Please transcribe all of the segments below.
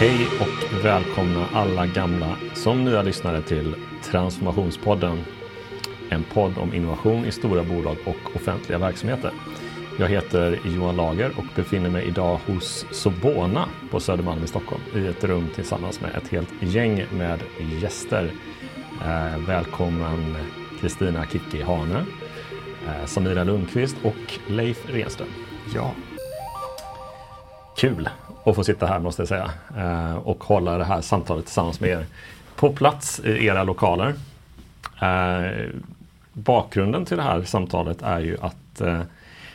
Hej och välkomna alla gamla som nya lyssnare till Transformationspodden. En podd om innovation i stora bolag och offentliga verksamheter. Jag heter Johan Lager och befinner mig idag hos Sobona på Södermalm i Stockholm i ett rum tillsammans med ett helt gäng med gäster. Eh, välkommen Kristina Kicki Hane, eh, Samira Lundqvist och Leif Renström. Ja. Kul att få sitta här måste jag säga eh, och hålla det här samtalet tillsammans med er på plats i era lokaler. Eh, bakgrunden till det här samtalet är ju att eh,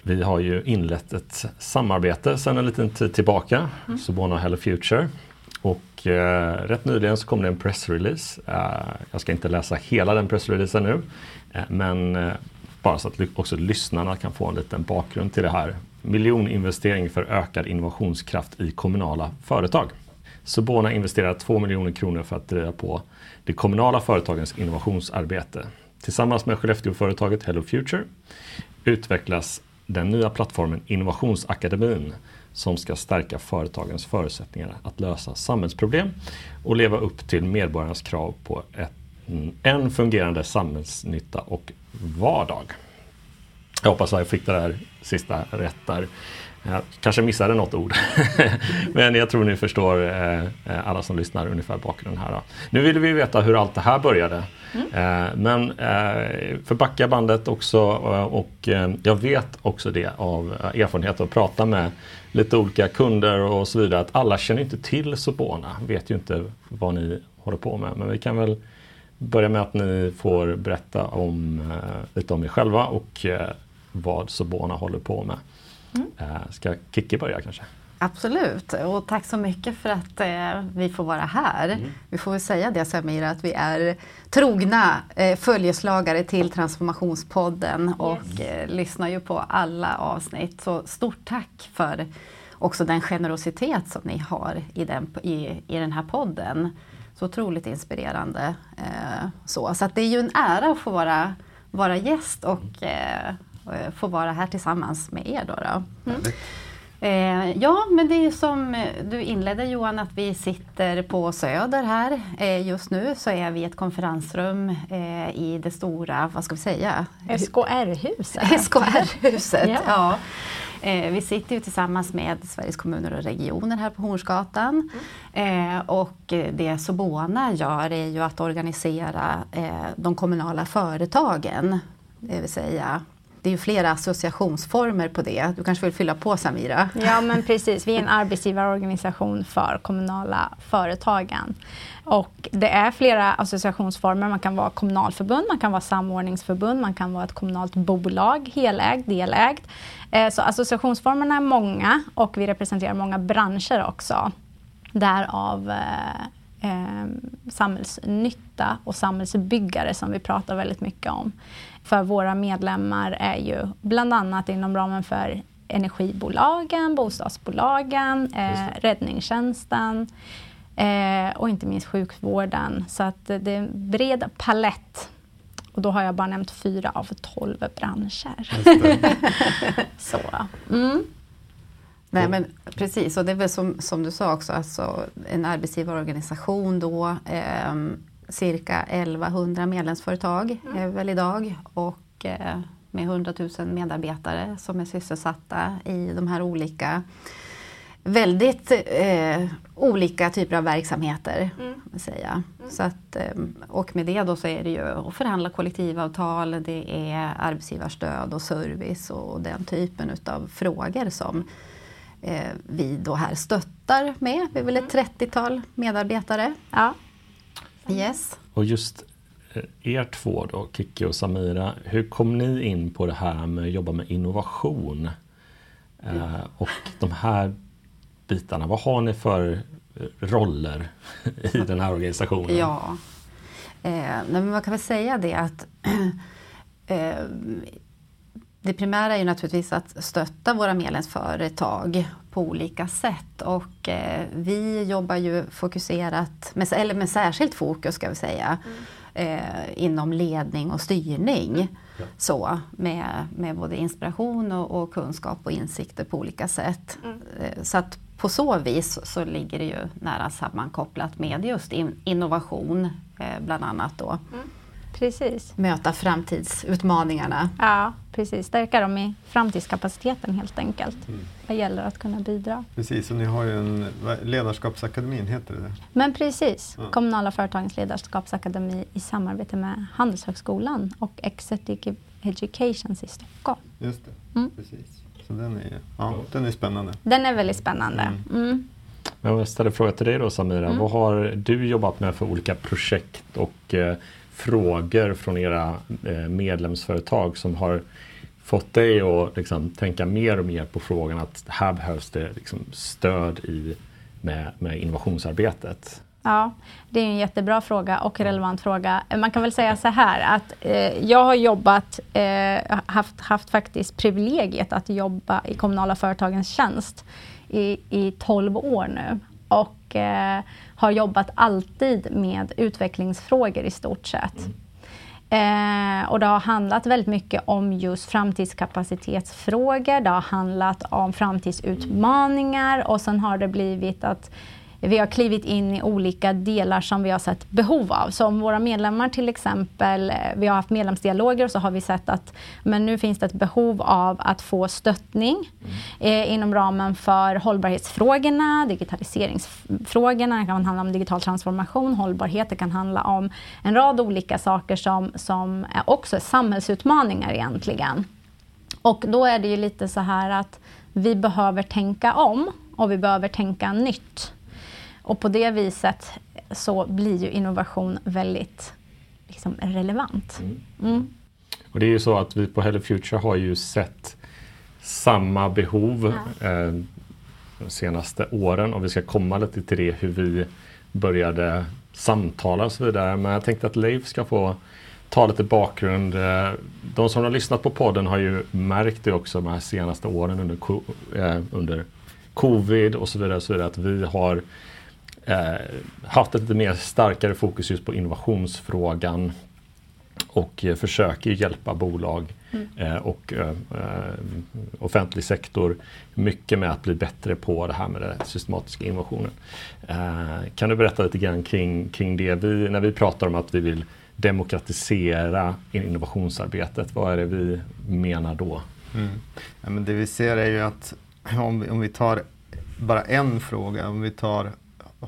vi har ju inlett ett samarbete sedan en liten tid tillbaka, mm. Sobona Hello Future. Och eh, rätt nyligen så kom det en pressrelease. Eh, jag ska inte läsa hela den pressreleasen nu, eh, men bara så att också lyssnarna kan få en liten bakgrund till det här. Miljoninvestering för ökad innovationskraft i kommunala företag. Sobona investerar 2 miljoner kronor för att driva på de kommunala företagens innovationsarbete. Tillsammans med Skellefteåföretaget Hello Future utvecklas den nya plattformen Innovationsakademin som ska stärka företagens förutsättningar att lösa samhällsproblem och leva upp till medborgarnas krav på ett, en fungerande samhällsnytta och vardag. Jag hoppas att jag fick det där sista rätt där. Jag kanske missade något ord. Men jag tror ni förstår eh, alla som lyssnar ungefär bakgrunden här. Då. Nu vill vi veta hur allt det här började. Mm. Eh, men eh, för backa bandet också och jag vet också det av erfarenhet att prata med lite olika kunder och så vidare att alla känner inte till Sobona, vet ju inte vad ni håller på med. Men vi kan väl börja med att ni får berätta om, lite om er själva och vad Sobona håller på med. Mm. Eh, ska Kikki börja kanske? Absolut, och tack så mycket för att eh, vi får vara här. Mm. Vi får väl säga det Samira, att vi är trogna eh, följeslagare till Transformationspodden yes. och eh, lyssnar ju på alla avsnitt. Så stort tack för också den generositet som ni har i den, i, i den här podden. Så otroligt inspirerande. Eh, så så det är ju en ära att få vara, vara gäst och Eh, få vara här tillsammans med er. Då, då. Mm. Eh, ja, men det är som du inledde Johan, att vi sitter på Söder här. Eh, just nu så är vi i ett konferensrum eh, i det stora, vad ska vi säga? SKR-huset. SKR-huset, ja. ja. Eh, vi sitter ju tillsammans med Sveriges kommuner och regioner här på Hornsgatan. Mm. Eh, och det Sobona gör är ju att organisera de kommunala företagen. Det vill säga det är ju flera associationsformer på det. Du kanske vill fylla på Samira? Ja men precis, vi är en arbetsgivarorganisation för kommunala företagen. Och det är flera associationsformer. Man kan vara kommunalförbund, man kan vara samordningsförbund, man kan vara ett kommunalt bolag, helägd, delägd. Eh, så associationsformerna är många och vi representerar många branscher också. Därav eh, eh samhällsnytta och samhällsbyggare som vi pratar väldigt mycket om för våra medlemmar är ju bland annat inom ramen för energibolagen, bostadsbolagen, eh, räddningstjänsten eh, och inte minst sjukvården. Så att det är en bred palett. Och då har jag bara nämnt fyra av tolv branscher. Så. Mm. Nej men precis, och det är väl som, som du sa också, alltså en arbetsgivarorganisation då eh, cirka 1100 medlemsföretag mm. är väl idag och eh, med 100 000 medarbetare som är sysselsatta i de här olika väldigt eh, olika typer av verksamheter. Mm. Säga. Mm. Så att, eh, och med det då så är det ju att förhandla kollektivavtal, det är arbetsgivarstöd och service och den typen utav frågor som eh, vi då här stöttar med. Vi är väl ett 30-tal mm. medarbetare. Ja. Yes. Och just eh, er två då, Kiki och Samira, hur kom ni in på det här med att jobba med innovation? Mm. och de här bitarna, vad har ni för eh, roller i den här organisationen? Ja, eh, men man kan väl säga det att eh, det primära är ju naturligtvis att stötta våra medlemsföretag på olika sätt och eh, vi jobbar ju fokuserat, med, eller med särskilt fokus ska vi säga, mm. eh, inom ledning och styrning. Mm. Så, med, med både inspiration och, och, kunskap och insikter på olika sätt. Mm. Eh, så att på så vis så ligger det ju nära sammankopplat med just in, innovation eh, bland annat då. Mm. Precis. Möta framtidsutmaningarna. Ja, precis. Stärka dem i framtidskapaciteten helt enkelt. Mm. Det gäller att kunna bidra. Precis, och ni har ju en ledarskapsakademin, heter det Men precis, ja. Kommunala företagens ledarskapsakademi i samarbete med Handelshögskolan och Executive Education i Stockholm. Just det, mm. precis. Så den är, ja, den är spännande. Den är väldigt spännande. Mm. Mm. Men jag ställer fråga till dig då Samira. Mm. Vad har du jobbat med för olika projekt och eh, frågor från era eh, medlemsföretag som har fått dig att liksom, tänka mer och mer på frågan att här behövs det liksom, stöd i, med, med innovationsarbetet? Ja, det är en jättebra fråga och relevant fråga. Man kan väl säga så här att eh, jag har jobbat, eh, haft, haft faktiskt privilegiet att jobba i kommunala företagens tjänst i, i 12 år nu. Och eh, har jobbat alltid med utvecklingsfrågor i stort sett. Mm. Eh, och det har handlat väldigt mycket om just framtidskapacitetsfrågor, det har handlat om framtidsutmaningar och sen har det blivit att vi har klivit in i olika delar som vi har sett behov av. Så om våra medlemmar till exempel, eh, vi har haft medlemsdialoger och så har vi sett att men nu finns det ett behov av att få stöttning mm. eh, inom ramen för hållbarhetsfrågorna, digitaliseringsfrågorna, det kan handla om digital transformation, hållbarhet, det kan handla om en rad olika saker som, som är också är samhällsutmaningar egentligen. Och då är det ju lite så här att vi behöver tänka om och vi behöver tänka nytt. Och på det viset så blir ju innovation väldigt liksom, relevant. Mm. Mm. Och det är ju så att vi på Hello Future har ju sett samma behov ja. eh, de senaste åren och vi ska komma lite till det hur vi började samtala och så vidare. Men jag tänkte att Leif ska få ta lite bakgrund. Eh, de som har lyssnat på podden har ju märkt det också de här senaste åren under, eh, under covid och så vidare, och så vidare att vi har haft ett lite mer starkare fokus just på innovationsfrågan och eh, försöker hjälpa bolag mm. eh, och eh, offentlig sektor mycket med att bli bättre på det här med den systematiska innovationen. Eh, kan du berätta lite grann kring, kring det? Vi, när vi pratar om att vi vill demokratisera innovationsarbetet, vad är det vi menar då? Mm. Ja, men det vi ser är ju att om vi, om vi tar bara en fråga, om vi tar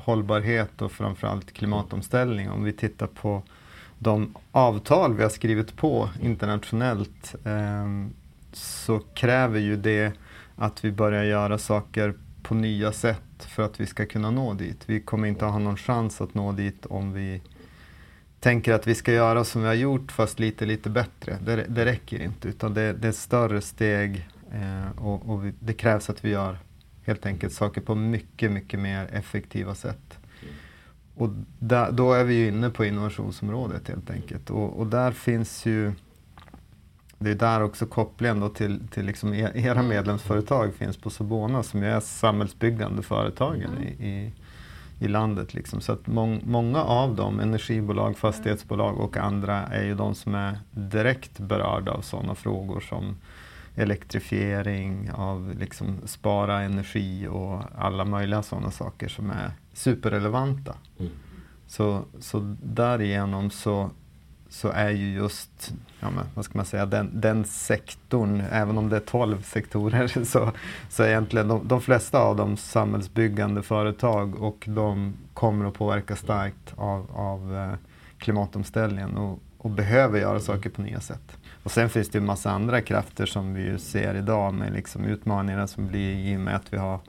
hållbarhet och framförallt klimatomställning. Om vi tittar på de avtal vi har skrivit på internationellt eh, så kräver ju det att vi börjar göra saker på nya sätt för att vi ska kunna nå dit. Vi kommer inte ha någon chans att nå dit om vi tänker att vi ska göra som vi har gjort fast lite, lite bättre. Det, det räcker inte utan det, det är större steg eh, och, och vi, det krävs att vi gör helt enkelt saker på mycket, mycket mer effektiva sätt. Och där, då är vi ju inne på innovationsområdet helt enkelt. Och, och där finns ju, det är där också kopplingen då till, till liksom e, era medlemsföretag finns på Sobona som är samhällsbyggande företagen mm. i, i, i, landet. Liksom. Så att mång, många av dem, energibolag, fastighetsbolag och andra, är ju de som är direkt berörda av sådana frågor som elektrifiering, av liksom spara energi och alla möjliga sådana saker som är superrelevanta. Mm. Så, så därigenom så, så är ju just, ja men, vad ska man säga, den, den sektorn, även om det är 12 sektorer, så, så är egentligen de, de flesta av dem samhällsbyggande företag och de kommer att påverka starkt av, av eh, klimatomställningen och, och behöver göra saker på nya sätt. Och sen finns det en massa andra krafter som vi ser idag med liksom utmaningarna som blir i och med att vi har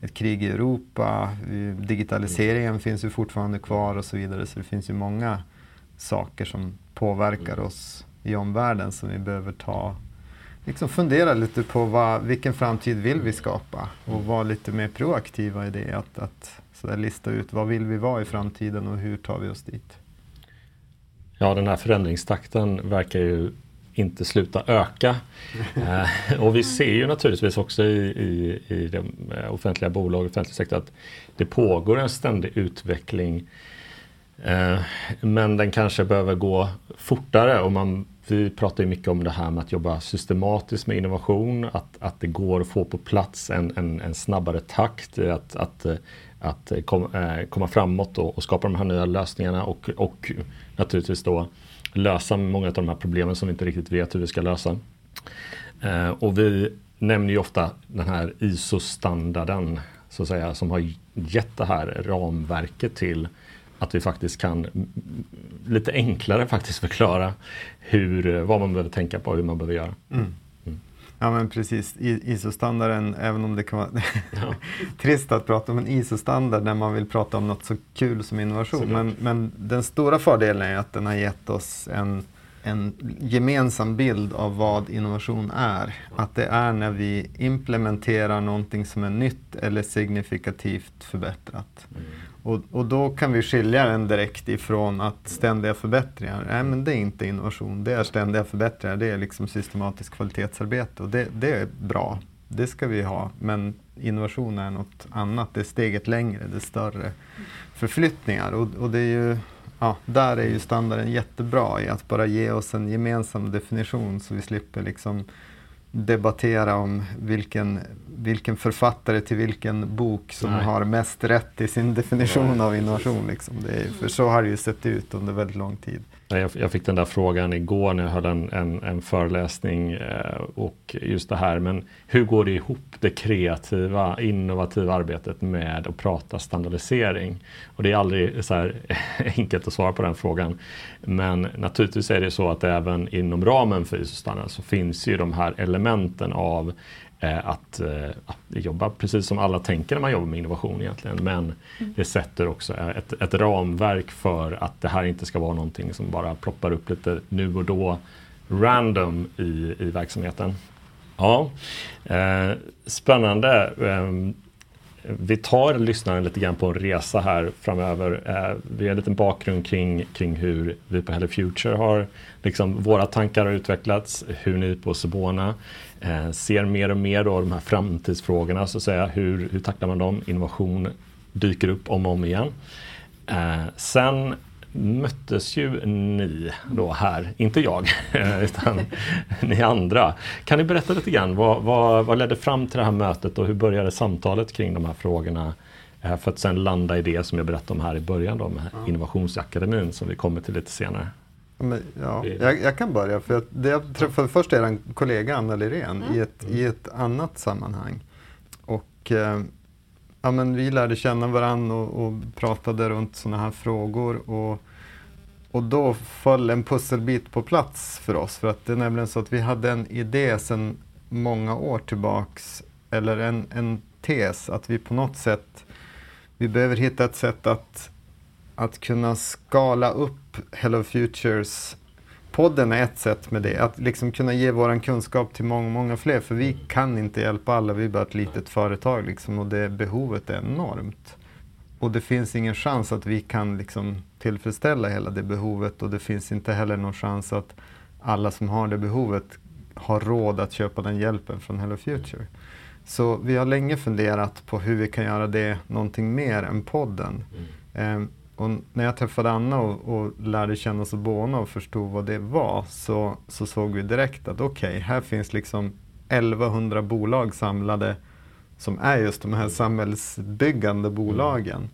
ett krig i Europa, digitaliseringen finns ju fortfarande kvar och så vidare. Så det finns ju många saker som påverkar oss i omvärlden som vi behöver ta, liksom fundera lite på vad, vilken framtid vill vi skapa och vara lite mer proaktiva i det. Att, att så lista ut vad vill vi vara i framtiden och hur tar vi oss dit. Ja, den här förändringstakten verkar ju inte sluta öka. Eh, och vi ser ju naturligtvis också i, i, i de eh, offentliga bolag och offentlig sektor att det pågår en ständig utveckling. Eh, men den kanske behöver gå fortare och man vi pratar ju mycket om det här med att jobba systematiskt med innovation, att, att det går att få på plats en, en, en snabbare takt att, att, att kom, komma framåt och, och, skapa de här nya lösningarna och, och naturligtvis då lösa många av de här problemen som vi inte riktigt vet hur vi ska lösa. Eh, och vi nämner ju ofta den här ISO-standarden så att säga, som har gett det här ramverket till att vi faktiskt kan lite enklare faktiskt förklara hur, vad man behöver tänka på och hur man behöver göra. Mm. Ja men precis, ISO-standarden, även om det kan vara ja. trist att prata om en ISO-standard när man vill prata om något så kul som innovation. Men, men den stora fördelen är att den har gett oss en en gemensam bild av vad innovation är. Att det är när vi implementerar någonting som är nytt eller signifikativt förbättrat. Mm. Och, och, då kan vi skilja den direkt ifrån att ständiga förbättringar, nej men det är inte innovation, det är ständiga förbättringar, det är liksom systematiskt kvalitetsarbete och det, det är bra. Det ska vi ha, men innovation är något annat, det är steget längre, det är större förflyttningar. Och, och det är ju ja, där är ju standarden jättebra i att bara ge oss en gemensam definition så vi slipper liksom debattera om vilken, vilken författare till vilken bok som Nej. har mest rätt i sin definition av innovation. Liksom. Är, för så har det ju sett ut under väldigt lång tid. Jag, fick den där frågan igår när jag höll en, en, en föreläsning eh, och just det här, men hur går det ihop det kreativa, innovativa arbetet med att prata standardisering? Och det är aldrig så här enkelt att svara på den frågan. Men naturligtvis är det så att även inom ramen för ISO-standard så finns ju de här elementen av att, eh, att jobba precis som alla tänker när man jobbar med innovation egentligen. Men mm. det sätter också ett, ett, ramverk för att det här inte ska vara någonting som bara ploppar upp lite nu och då random i, i verksamheten. Ja, eh, spännande. Vi tar lyssnaren lite grann på en resa här framöver. Eh, vi har en liten bakgrund kring, kring hur vi på Hello Future har, liksom våra tankar har utvecklats, hur ni på Sobona eh, ser mer och mer då de här framtidsfrågorna, så att säga. Hur, hur tacklar man dem? Innovation dyker upp om och om igen. Eh, sen möttes ju ni då här, inte jag, utan ni andra. Kan ni berätta lite grann, vad, vad, vad, ledde fram till det här mötet och hur började samtalet kring de här frågorna? För att sen landa i det som jag berättade om här i början då med Innovationsakademin som vi kommer till lite senare. Men, ja, jag, jag, kan börja, för det jag träffade först er kollega Anna Lirén mm. i, ett, i ett annat sammanhang. Och eh, ja, men vi lärde känna varandra och, och pratade runt sådana här frågor. Och, och då föll en pusselbit på plats för oss. För att det är nämligen så att vi hade en idé sedan många år tillbaks, eller en, en tes, att vi på något sätt, vi behöver hitta ett sätt att, att kunna skala upp Hello Futures Podden är ett sätt med det, att liksom kunna ge vår kunskap till många, många fler. För vi kan inte hjälpa alla, vi är bara ett litet företag liksom, och det behovet är enormt. Och det finns ingen chans att vi kan liksom tillfredsställa hela det behovet och det finns inte heller någon chans att alla som har det behovet har råd att köpa den hjälpen från Hello Future. Så vi har länge funderat på hur vi kan göra det någonting mer än podden. Mm. Och när jag träffade Anna och, och lärde känna Sobona och förstod vad det var så, så såg vi direkt att okej, okay, här finns liksom 1100 bolag samlade som är just de här samhällsbyggande bolagen. Mm.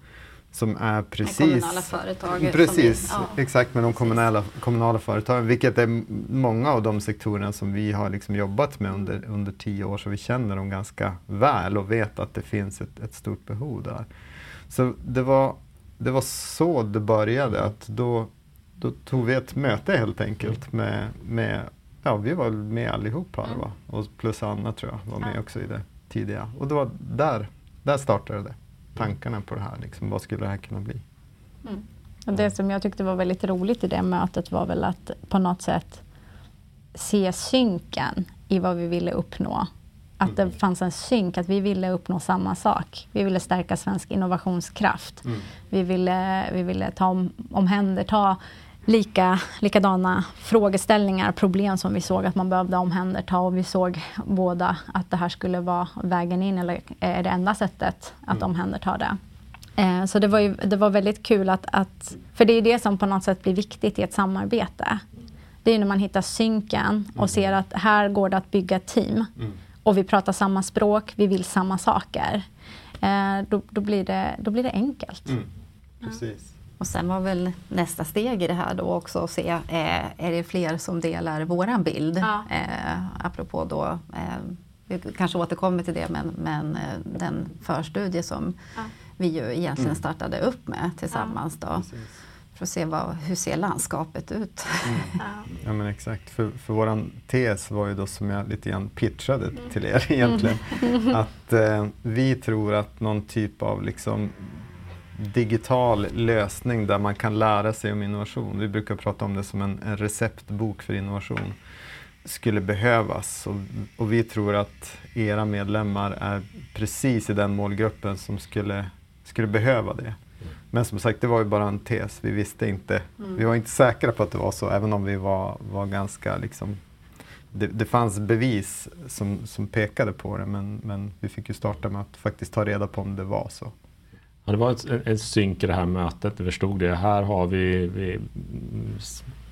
Som är precis... De kommunala företagen. Precis, vi, ja. exakt med de kommunala, kommunala företagen. Vilket är många av de sektorerna som vi har liksom jobbat med under, under tio år. Så vi känner dem ganska väl och vet att det finns ett, ett stort behov där. Så det var det var så det började. Att då, då tog vi ett möte helt enkelt med, med ja vi var med allihop här va? Och plus Anna tror jag var med också i det tidiga. Och det var där, där startade det. Tankarna på det här, liksom, vad skulle det här kunna bli? Mm. Och det som jag tyckte var väldigt roligt i det mötet var väl att på något sätt se synken i vad vi ville uppnå att det fanns en synk, att vi ville uppnå samma sak. Vi ville stärka svensk innovationskraft. Mm. Vi, ville, vi ville ta om, omhänderta lika, likadana frågeställningar, problem som vi såg att man behövde omhänderta och vi såg båda att det här skulle vara vägen in eller är det enda sättet att mm. omhänderta det. Eh, så det var, ju, det var väldigt kul att, att, för det är det som på något sätt blir viktigt i ett samarbete. det är när man hittar synken och mm. ser att här går det att bygga ett team. Mm. Och vi pratar samma språk, vi vill samma saker. Eh, då, då, blir det, då blir det enkelt. Mm. Precis. Och sen var väl nästa steg i det här då också att se, eh, är det fler som delar våran bild? Ja. Eh, apropå då, eh, vi kanske återkommer till det, men, men eh, den förstudie som ja. vi ju egentligen mm. startade upp med tillsammans. Ja. Då. För att se vad, hur ser landskapet ut. Mm. Ja men exakt, för, för våran tes var ju då som jag lite grann pitchade mm. till er egentligen. Mm. Att eh, vi tror att någon typ av liksom digital lösning där man kan lära sig om innovation. Vi brukar prata om det som en, en receptbok för innovation skulle behövas. Och, och, vi tror att era medlemmar är precis i den målgruppen som skulle, skulle behöva det. Men som sagt, det var ju bara en tes. Vi visste inte. Mm. Vi var inte säkra på att det var så, även om vi var, var ganska liksom det, det fanns bevis som, som pekade på det, men, men vi fick ju starta med att faktiskt ta reda på om det var så. Ja, det var ett, ett synk i det här mötet. Vi förstod det. Här har vi, vi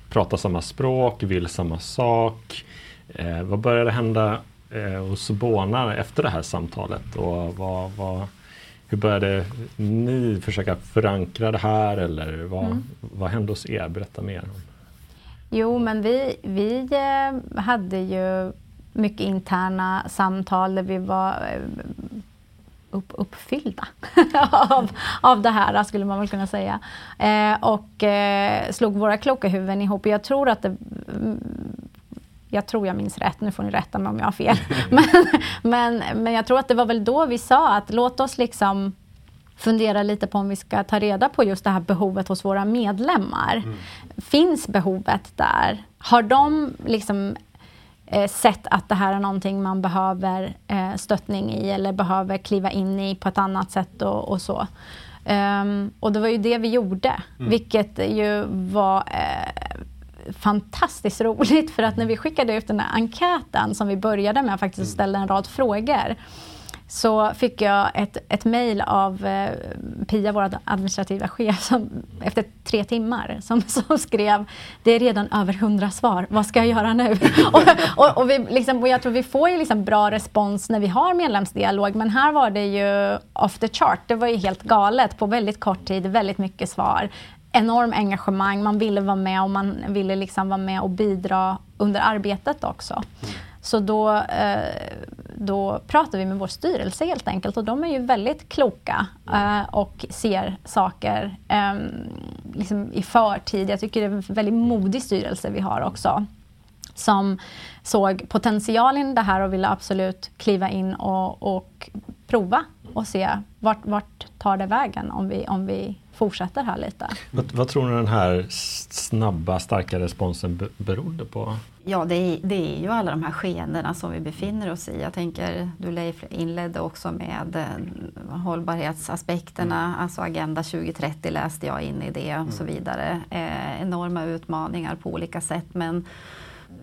pratar samma språk, vill samma sak. Eh, vad började hända eh, hos Bona efter det här samtalet? Och vad, vad, hur började ni försöka förankra det här eller vad, mm. vad hände hos er? Berätta mer. Jo, men vi, vi eh, hade ju mycket interna samtal där vi var eh, upp, uppfyllda av, av det här, skulle man väl kunna säga. Eh, och eh, slog våra kloka huvuden ihop. Jag tror att det jag tror jag minns rätt, nu får ni rätta mig om jag har fel. men, men, men jag tror att det var väl då vi sa att låt oss liksom fundera lite på om vi ska ta reda på just det här behovet hos våra medlemmar. Mm. Finns behovet där? Har de liksom eh, sett att det här är någonting man behöver eh, stöttning i eller behöver kliva in i på ett annat sätt och, och så. Um, och det var ju det vi gjorde, mm. vilket ju var eh, fantastiskt roligt för att när vi skickade ut den här enkäten som vi började med faktiskt mm. ställa en rad frågor så fick jag ett, ett mejl av eh, Pia, vår administrativa chef, som, efter tre timmar som, som skrev Det är redan över hundra svar, vad ska jag göra nu? och, och, och, vi, liksom, och jag tror vi får ju liksom bra respons när vi har medlemsdialog men här var det ju off the chart. Det var ju helt galet på väldigt kort tid, väldigt mycket svar enorm engagemang, man ville vara med och man ville liksom vara med och bidra under arbetet också. Så då, eh, då pratar vi med vår styrelse helt enkelt och de är ju väldigt kloka eh, och ser saker ehm, liksom i förtid. Jag tycker det är en väldigt modig styrelse vi har också som såg potentialen i det här och ville absolut kliva in och, och prova och se vart, vart tar det vägen om vi, om vi fortsätter här lite. Vad, vad tror ni den här snabba, starka responsen berodde på? Ja, det är, det är ju alla de här skeendena som vi befinner oss i. Jag tänker, du Leif inledde också med eh, hållbarhetsaspekterna, mm. alltså Agenda 2030 läste jag in i det och mm. så vidare. Eh, enorma utmaningar på olika sätt men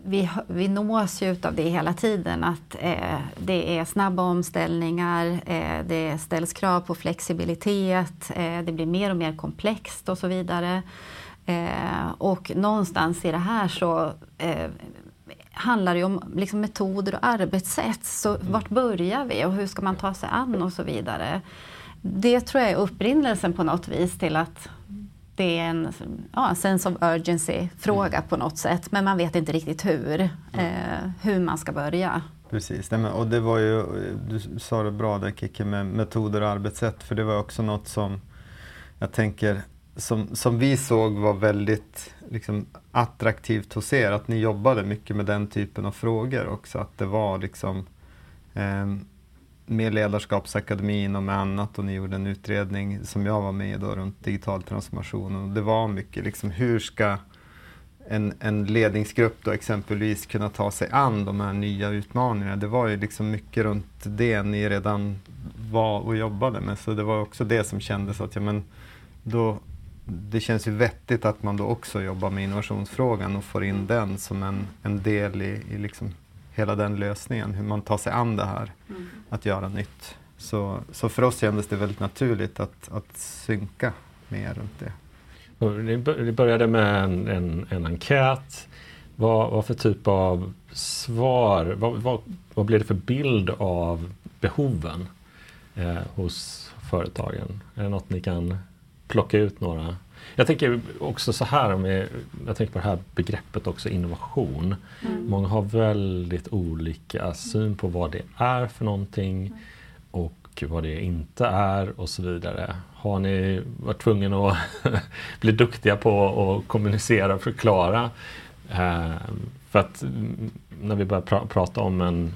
vi, vi nås ju av det hela tiden att eh, det är snabba omställningar, eh, det ställs krav på flexibilitet, eh, det blir mer och mer komplext och så vidare. Eh, och någonstans i det här så eh, handlar det om liksom metoder och arbetssätt. Så mm. vart börjar vi och hur ska man ta sig an och så vidare. Det tror jag är upprinnelsen på något vis till att det är en ja, sense of urgency-fråga mm. på något sätt. Men man vet inte riktigt hur, eh, hur man ska börja. Precis, och det var ju, du sa det bra där Kicki med metoder och arbetssätt. För det var också något som jag tänker som, som vi såg var väldigt liksom, attraktivt hos er. Att ni jobbade mycket med den typen av frågor också. Att det var liksom eh, med Ledarskapsakademin och med annat och ni gjorde en utredning som jag var med i då runt digital transformation. Och det var mycket liksom hur ska en, en ledningsgrupp då exempelvis kunna ta sig an de här nya utmaningarna. Det var ju liksom mycket runt det ni redan var och jobbade med. Så det var också det som kändes att ja, men då, det känns ju vettigt att man då också jobbar med innovationsfrågan och får in den som en, en del i, i liksom hela den lösningen, hur man tar sig an det här, mm. att göra nytt. Så, så för oss kändes det väldigt naturligt att, att synka mer runt det. Ni började med en, en, en enkät. Vad, vad för typ av svar, vad, vad, vad blir det för bild av behoven eh, hos företagen? Är det något ni kan plocka ut några? Jag tänker också så här, om jag, tänker på det här begreppet också innovation. Mm. Många har väldigt olika syn på vad det är för någonting och vad det inte är och så vidare. Har ni varit tvungna att bli duktiga på att kommunicera och förklara? Eh, för att när vi börjar pra prata om en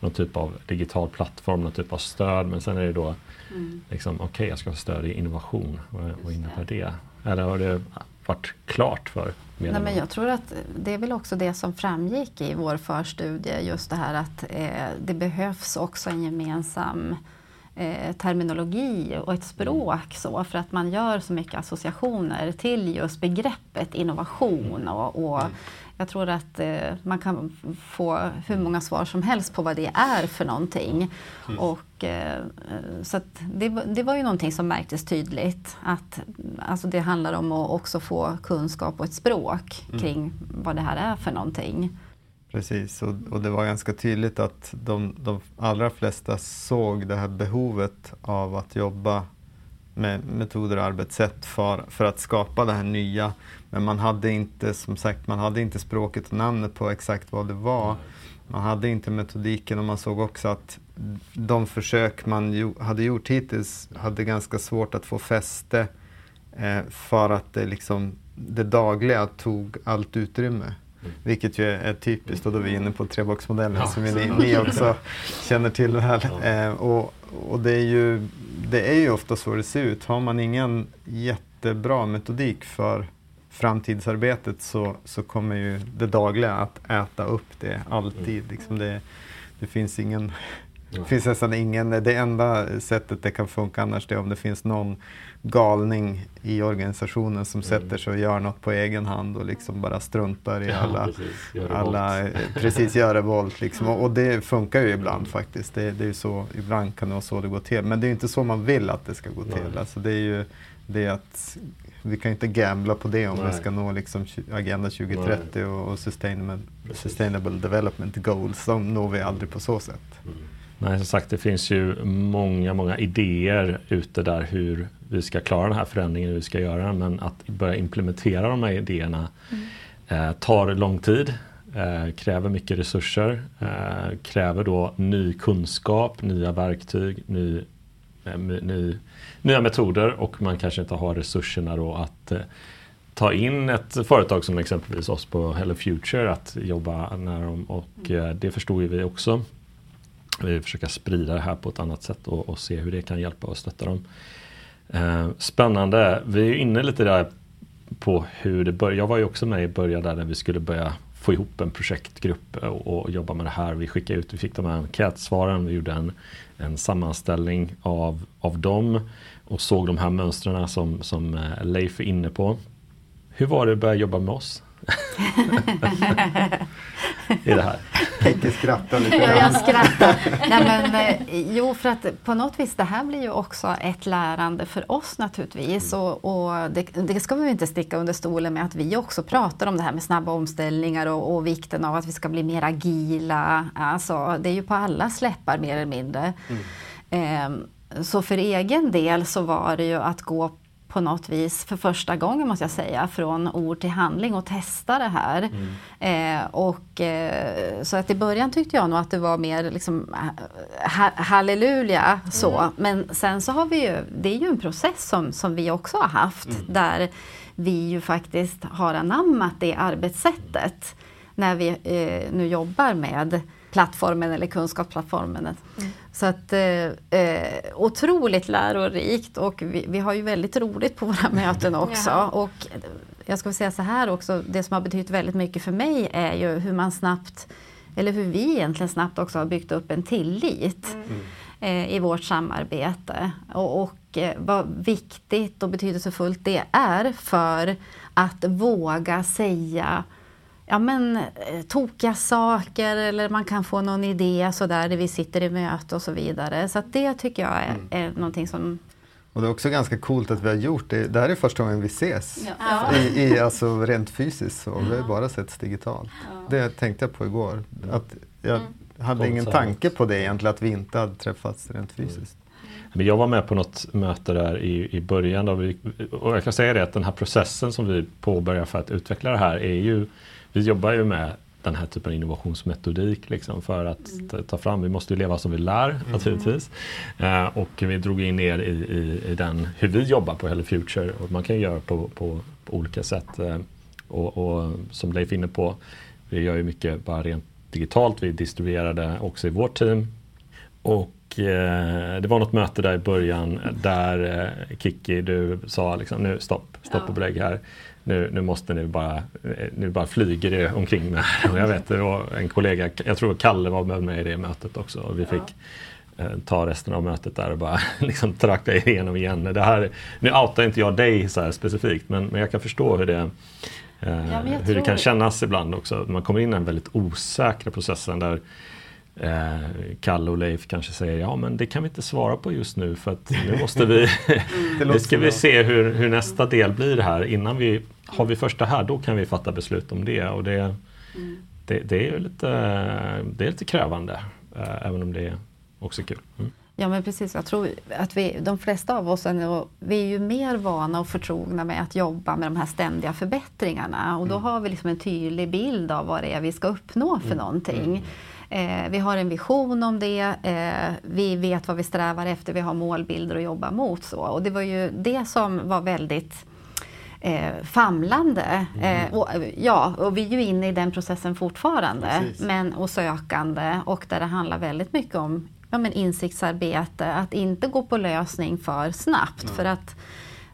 någon typ av digital plattform, någon typ av stöd. Men sen är det då, mm. liksom, okej okay, jag ska ha stöd i innovation. Vad, vad innebär det? Eller har det varit klart för Nej, men Jag tror att det är väl också det som framgick i vår förstudie, just det här att eh, det behövs också en gemensam eh, terminologi och ett språk så, för att man gör så mycket associationer till just begreppet innovation och, och mm. Jag tror att eh, man kan få hur många svar som helst på vad det är för någonting. Mm. Och, eh, så det, det, var ju någonting som märktes tydligt. Att alltså det handlar om att också få kunskap och ett språk mm. kring vad det här är för någonting. Precis, och, och, det var ganska tydligt att de, de allra flesta såg det här behovet av att jobba med metoder och arbetssätt för, för att skapa det här nya. Men man hade inte, som sagt, man hade inte språket och namnet på exakt vad det var. Man hade inte metodiken och man såg också att de försök man ju, hade gjort hittills hade ganska svårt att få fäste eh, för att det, liksom, det dagliga tog allt utrymme. Mm. Vilket ju är typiskt och då är vi inne på treboxmodellen ja, som ni, ni, också känner till väl. Eh, och, och det är ju det är ju ofta så det ser ut. Har man ingen jättebra metodik för framtidsarbetet så, så kommer ju det dagliga att äta upp det alltid. Mm. Liksom det, det finns ingen det finns nästan ingen, det enda sättet det kan funka annars det är om det finns någon galning i organisationen som mm. sätter sig och gör något på egen hand och liksom bara struntar i ja, alla, precis, alla precis gör revolt. Liksom. Och, och, det funkar ju ibland faktiskt. Det, det är så, ibland kan det vara så det går till. Men det är inte så man vill att det ska gå till. Alltså det är ju det att vi kan inte gambla på det om Nej. vi ska nå liksom Agenda 2030 och, och sustainable, sustainable Development Goals. De når vi aldrig på så sätt. Mm. Nej, som sagt, det finns ju många, många idéer ute där hur vi ska klara den här förändringen, hur vi ska göra den. Men att börja implementera de här idéerna mm. eh, tar lång tid, eh, kräver mycket resurser, eh, kräver då ny kunskap, nya verktyg, ny, eh, ny, nya metoder och man kanske inte har resurserna då att eh, ta in ett företag som exempelvis oss på Hello Future att jobba nära dem och eh, det förstår ju vi också försöka sprida det här på ett annat sätt och, och se hur det kan hjälpa och stötta dem. Eh, spännande. Vi är inne lite där på hur det började. Jag var ju också med i början där när vi skulle börja få ihop en projektgrupp och, och jobba med det här. Vi skickade ut, vi fick de här enkätsvaren, vi gjorde en, en sammanställning av, av dem och såg de här mönstren som, som eh, Leif är inne på. Hur var det att börja jobba med oss? I det här. Henke skrattar lite Ja, jag skrattar. Nej, men, eh, jo, för att på något vis, det här blir ju också ett lärande för oss naturligtvis. Mm. Och, och det, det, ska vi inte sticka under stolen med att vi också pratar om det här med snabba omställningar och, och vikten av att vi ska bli mer agila. Alltså, det är ju på alla släppar mer eller mindre. Mm. Eh, så för egen del så var det ju att gå på något vis för första gången måste jag säga från ord till handling och testa det här. Mm. Eh, och, eh, så att i början tyckte jag nog att det var mer liksom ha, halleluja så. Mm. Men sen så har vi ju, det är ju en process som, som vi också har haft mm. där vi ju faktiskt har anammat det arbetssättet när vi eh, nu jobbar med plattformen eller kunskapsplattformen. Mm. Så att eh, eh, otroligt lärorikt och vi, vi, har ju väldigt roligt på våra möten också. Ja. Och jag ska säga så här också, det som har betytt väldigt mycket för mig är ju hur man snabbt, eller hur vi egentligen snabbt också har byggt upp en tillit mm. eh, i vårt samarbete. Och, och eh, vad viktigt och betydelsefullt det är för att våga säga ja, men, eh, tokiga saker eller man kan få någon idé sådär där vi sitter i möte och så vidare. Så det tycker jag är, mm. är någonting som Och det är också ganska coolt att vi har gjort det. Det här är första gången vi ses. Ja. I, i, alltså rent fysiskt så. Vi har bara setts digitalt. Det tänkte jag på igår. Att jag Mm. hade ingen tanke på det egentligen, att vi inte hade träffats rent fysiskt. Men jag var med på något möte där i, i början då vi, och jag kan säga det att den här processen som vi påbörjar för att utveckla det här är ju, vi jobbar ju med den här typen av innovationsmetodik liksom för att ta- ta fram, vi måste ju leva som vi lär naturligtvis. Eh, och vi drog in er i, i, i den, hur vi jobbar på Hello Future och man kan ju göra på, på, på olika sätt. Eh, och, och som Leif är inne på, vi gör ju mycket bara rent digitalt, vi distribuerar det också i vårt team. Och eh, det var något möte där i början där eh, Kiki, du sa liksom nu stopp, stopp och belägg här. Nu, nu måste ni bara, eh, nu bara flyger det omkring med. Och jag vet, det var en kollega, jag tror Kalle var med mig i det mötet också. Och vi fick eh, ta resten av mötet där och bara liksom tracka igenom igen. Det här, nu outar inte jag dig så här specifikt men, men jag kan förstå hur det eh, jag hur det kan kännas ibland också. Man kommer in i den väldigt osäkra processen där eh, Kalle och Leif kanske säger ja men det kan vi inte svara på just nu för att nu måste vi, Det nu ska vi se hur, hur nästa del blir här. Innan vi har vi första här då kan vi fatta beslut om det. Och det, det, det är lite, det är lite krävande eh, även om det är också kul. Mm. Ja men precis, jag tror att vi, de flesta av oss är, vi är ju mer vana och förtrogna med att jobba med de här ständiga förbättringarna och då har vi liksom en tydlig bild av vad det är vi ska uppnå för någonting. Eh, vi har en vision om det, eh, vi vet vad vi strävar efter, vi har målbilder att jobba mot. Så. Och det var ju det som var väldigt eh, famlande. Eh, och, ja, och vi är ju inne i den processen fortfarande. Precis. Men, och sökande och där det handlar väldigt mycket om ja, men insiktsarbete. Att inte gå på lösning för snabbt. För att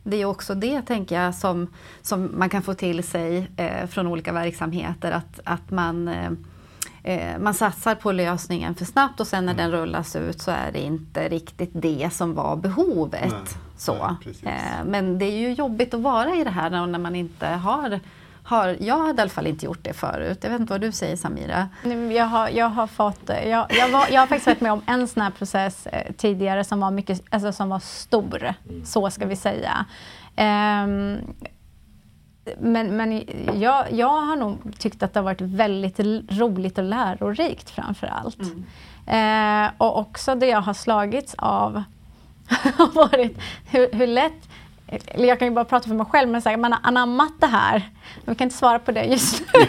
det är också det, tänker jag, som, som man kan få till sig eh, från olika verksamheter. Att, att man, eh, eh, man satsar på lösningen för snabbt och sen när den rullas ut så är det inte riktigt det som var behovet. Nej, så. nej. Eh, men det är ju jobbigt att vara i det här när man inte har, har jag hade i alla fall inte gjort det förut. Jag vet inte vad du säger Samira? Men Jag har, jag har fått, eh, jag, jag, var, jag har faktiskt varit med om en sån här process eh, tidigare som var, mycket, alltså som var stor, så ska vi säga. Ehm, men men jag, jag har nog tyckt att det har varit väldigt roligt och lärorikt framför allt. Eh, och också det jag har slagits av har varit hur, hur lätt eller jag kan ju bara prata för mig själv, men så här, man har anammat det här. Vi kan inte svara på det just nu.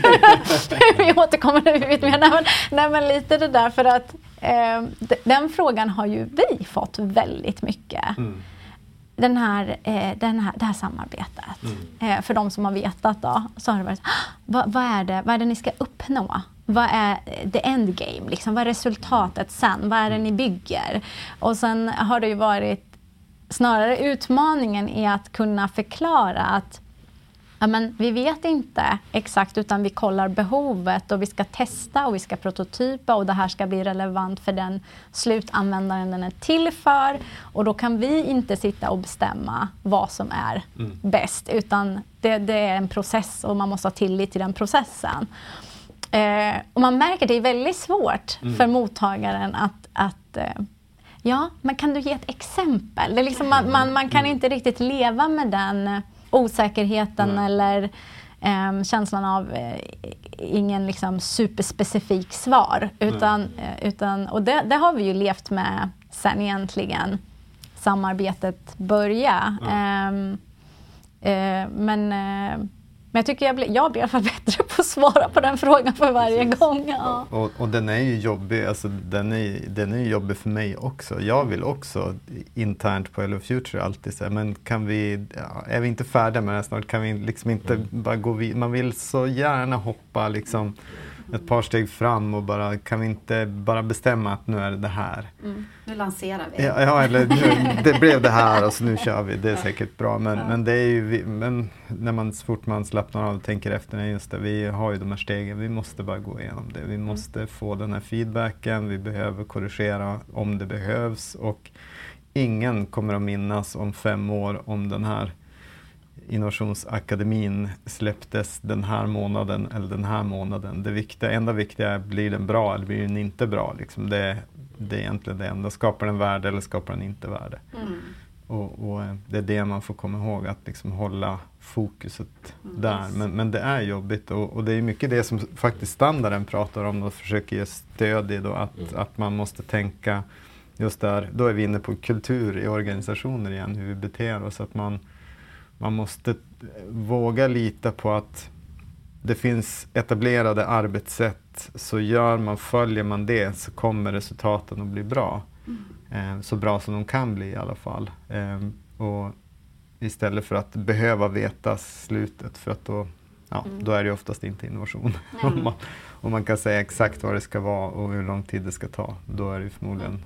vi återkommer när vi vet mer. Nej men, nej, men lite det där för att eh, den frågan har ju vi fått väldigt mycket. Den här, eh, den här, det här samarbetet. Eh, för de som har vetat då, så har det varit, "Ah, vad, vad, är det, vad är det ni ska uppnå? Vad är the endgame? Liksom? Vad är resultatet sen? Vad är det ni bygger? Och sen har det ju varit snarare utmaningen i att kunna förklara att ja, men vi vet inte exakt utan vi kollar behovet och vi ska testa och vi ska prototypa och det här ska bli relevant för den slutanvändaren den är till för. Och då kan vi inte sitta och bestämma vad som är bäst utan det, det är en process och man måste ha tillit till den processen. Eh, och man märker att det är väldigt svårt för mottagaren att, att eh, Ja, men kan du ge ett exempel? Det är liksom, man, man, man kan inte riktigt leva med den eh, osäkerheten Nej. eller ehm, känslan av eh, ingen liksom, superspecifik svar. Utan, eh, utan, och det, det har vi ju levt med sen egentligen samarbetet började. Ehm, eh, men, eh, men jag tycker jag blir, jag blir i alla fall bättre på att svara på den frågan för varje Precis. gång. Ja. Och, och den är ju jobbig, alltså den är, den är ju jobbig för mig också. Jag vill också internt på Hello Future alltid säga, men kan vi, ja, är vi inte färdiga med det här snart? Kan vi liksom inte bara gå vidare? Man vill så gärna hoppa liksom ett par steg fram och bara, kan vi inte bara bestämma att nu är det det här? Nu lanserar vi. Ja, ja eller nu, det blev det här och så nu kör vi, det är säkert bra. Men, men det är ju, men när man, så fort man slappnar av och tänker efter, nej just det, vi har ju de här stegen, vi måste bara gå igenom det. Vi måste få den här feedbacken, vi behöver korrigera om det behövs och ingen kommer att minnas om fem år om den här Innovationsakademin släpptes den här månaden eller den här månaden. Det viktiga, enda viktiga är, blir den bra eller blir den inte bra? Liksom det, det är egentligen det enda. Skapar den värde eller skapar den inte värde? Mm. och, och, det är det man får komma ihåg, att liksom hålla fokuset Mm. där. Men, men det är jobbigt och, och det är mycket det som faktiskt standarden pratar om och försöker ge stöd i då, att, Mm. att man måste tänka just där, då är vi inne på kultur i organisationer igen, hur vi beter oss. Att man, man måste våga lita på att det finns etablerade arbetssätt, så gör man, följer man det så kommer resultaten att bli bra. Eh, så bra som de kan bli i alla fall. Eh, och istället för att behöva veta slutet för att då, ja, då är det oftast inte innovation. om, man, om man kan säga exakt vad det ska vara och hur lång tid det ska ta, då är det förmodligen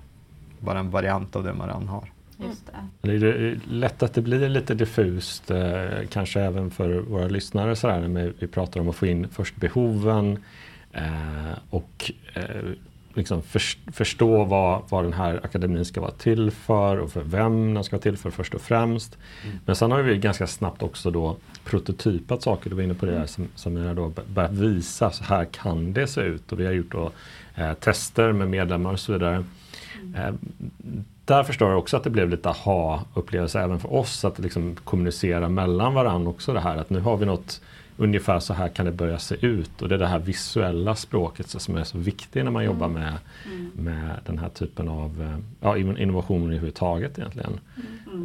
bara en variant av det man redan har. Just det. Det är lätt att det blir lite diffust, eh, kanske även för våra lyssnare så här, när vi pratar om att få in först behoven eh, och eh, liksom förs- förstå vad, vad den här akademin ska vara till för och för vem den ska vara till för först och främst. Men sen har vi ganska snabbt också då prototypat saker, du var inne på det här som, som jag då börjat visa, så här kan det se ut och vi har gjort då, eh, tester med medlemmar och så vidare. Eh, där förstår jag också att det blev lite aha-upplevelse även för oss att liksom kommunicera mellan varandra också det här att nu har vi något ungefär så här kan det börja se ut och det är det här visuella språket som är så viktigt när man jobbar med, med den här typen av eh, ja, in- innovationer överhuvudtaget egentligen.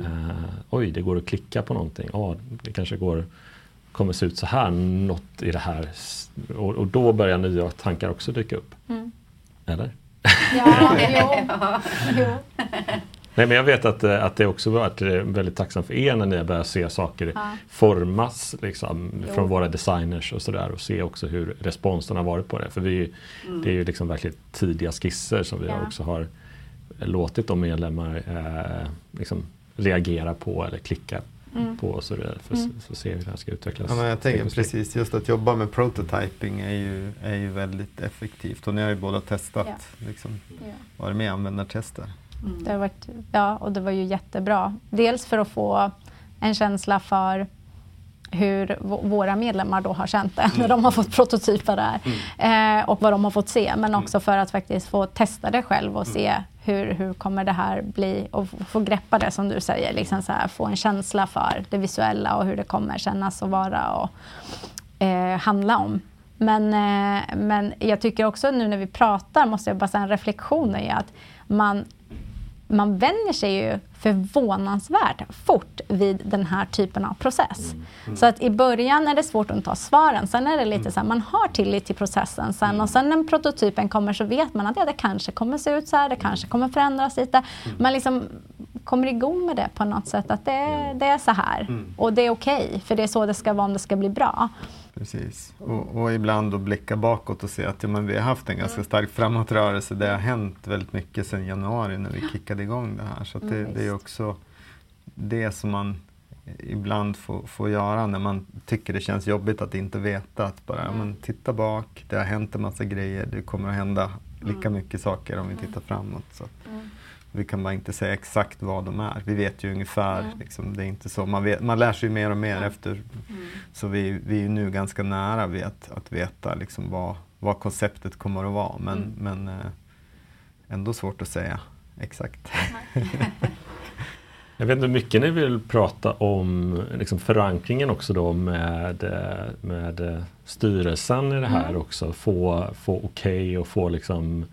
Eh, oj, det går att klicka på någonting. Ja, det kanske går kommer se ut så här, något i det här. Och, och då börjar nya tankar också dyka upp. Mm. Eller? Ja, jo. jo. Nej, men jag vet att, eh, att det också varit eh, väldigt tacksamt för er när ni har börjat se saker Ja. formas liksom, Jo. från våra designers och sådär och se också hur responsen har varit på det. För vi, det är ju liksom verkligen tidiga skisser som vi Ja. också har låtit de medlemmar eh, liksom reagera på eller klicka Mm. på och så vidare för Mm. att så se hur det här ska utvecklas. Ja, men jag tänker precis, just att jobba med prototyping är ju, är ju väldigt effektivt och ni har ju båda testat, liksom, Ja. varit med i användartester. Det har varit, ja, och det var ju jättebra. Dels för att få en känsla för hur våra medlemmar då har känt det när de har fått prototypa det här. Eh, och vad de har fått se. Men också för att faktiskt få testa det själv och se hur, hur kommer det här bli och få greppa det som du säger. Liksom så här, få en känsla för det visuella och hur det kommer kännas och vara och eh, handla om. Men, eh, men jag tycker också nu när vi pratar måste jag bara säga en reflektion i att man man vänjer sig ju förvånansvärt fort vid den här typen av process. Så att i början är det svårt att ta svaren. Sen är det lite så här, man har tillit till processen. Sen, och sen när prototypen kommer så vet man att ja, det kanske kommer se ut så här, det kanske kommer förändras lite. Man liksom kommer igång med det på något sätt, att det, det är så här. Och det är okej, för det är så det ska vara om det ska bli bra. Precis. Och, och ibland då blicka bakåt och se att ja, men vi har haft en ganska stark framåtrörelse. Det har hänt väldigt mycket sedan januari när vi kickade igång det här. Så det, Mm, det är också det som man ibland får, får göra när man tycker det känns jobbigt att inte veta. Att bara ja, men titta bak, det har hänt en massa grejer, det kommer att hända lika mycket saker om vi tittar framåt. Så att vi kan bara inte säga exakt vad de är. Vi vet ju ungefär, liksom, det är inte så. Man, vet, man lär sig ju mer och mer efter så vi, vi är nu ganska nära vid att, att veta liksom vad, vad konceptet kommer att vara. Men, men eh, ändå svårt att säga exakt. Jag vet inte hur mycket ni vill prata om liksom förankringen också då med, eh, med eh, styrelsen i det här Mm. också. Få, få okej och få liksom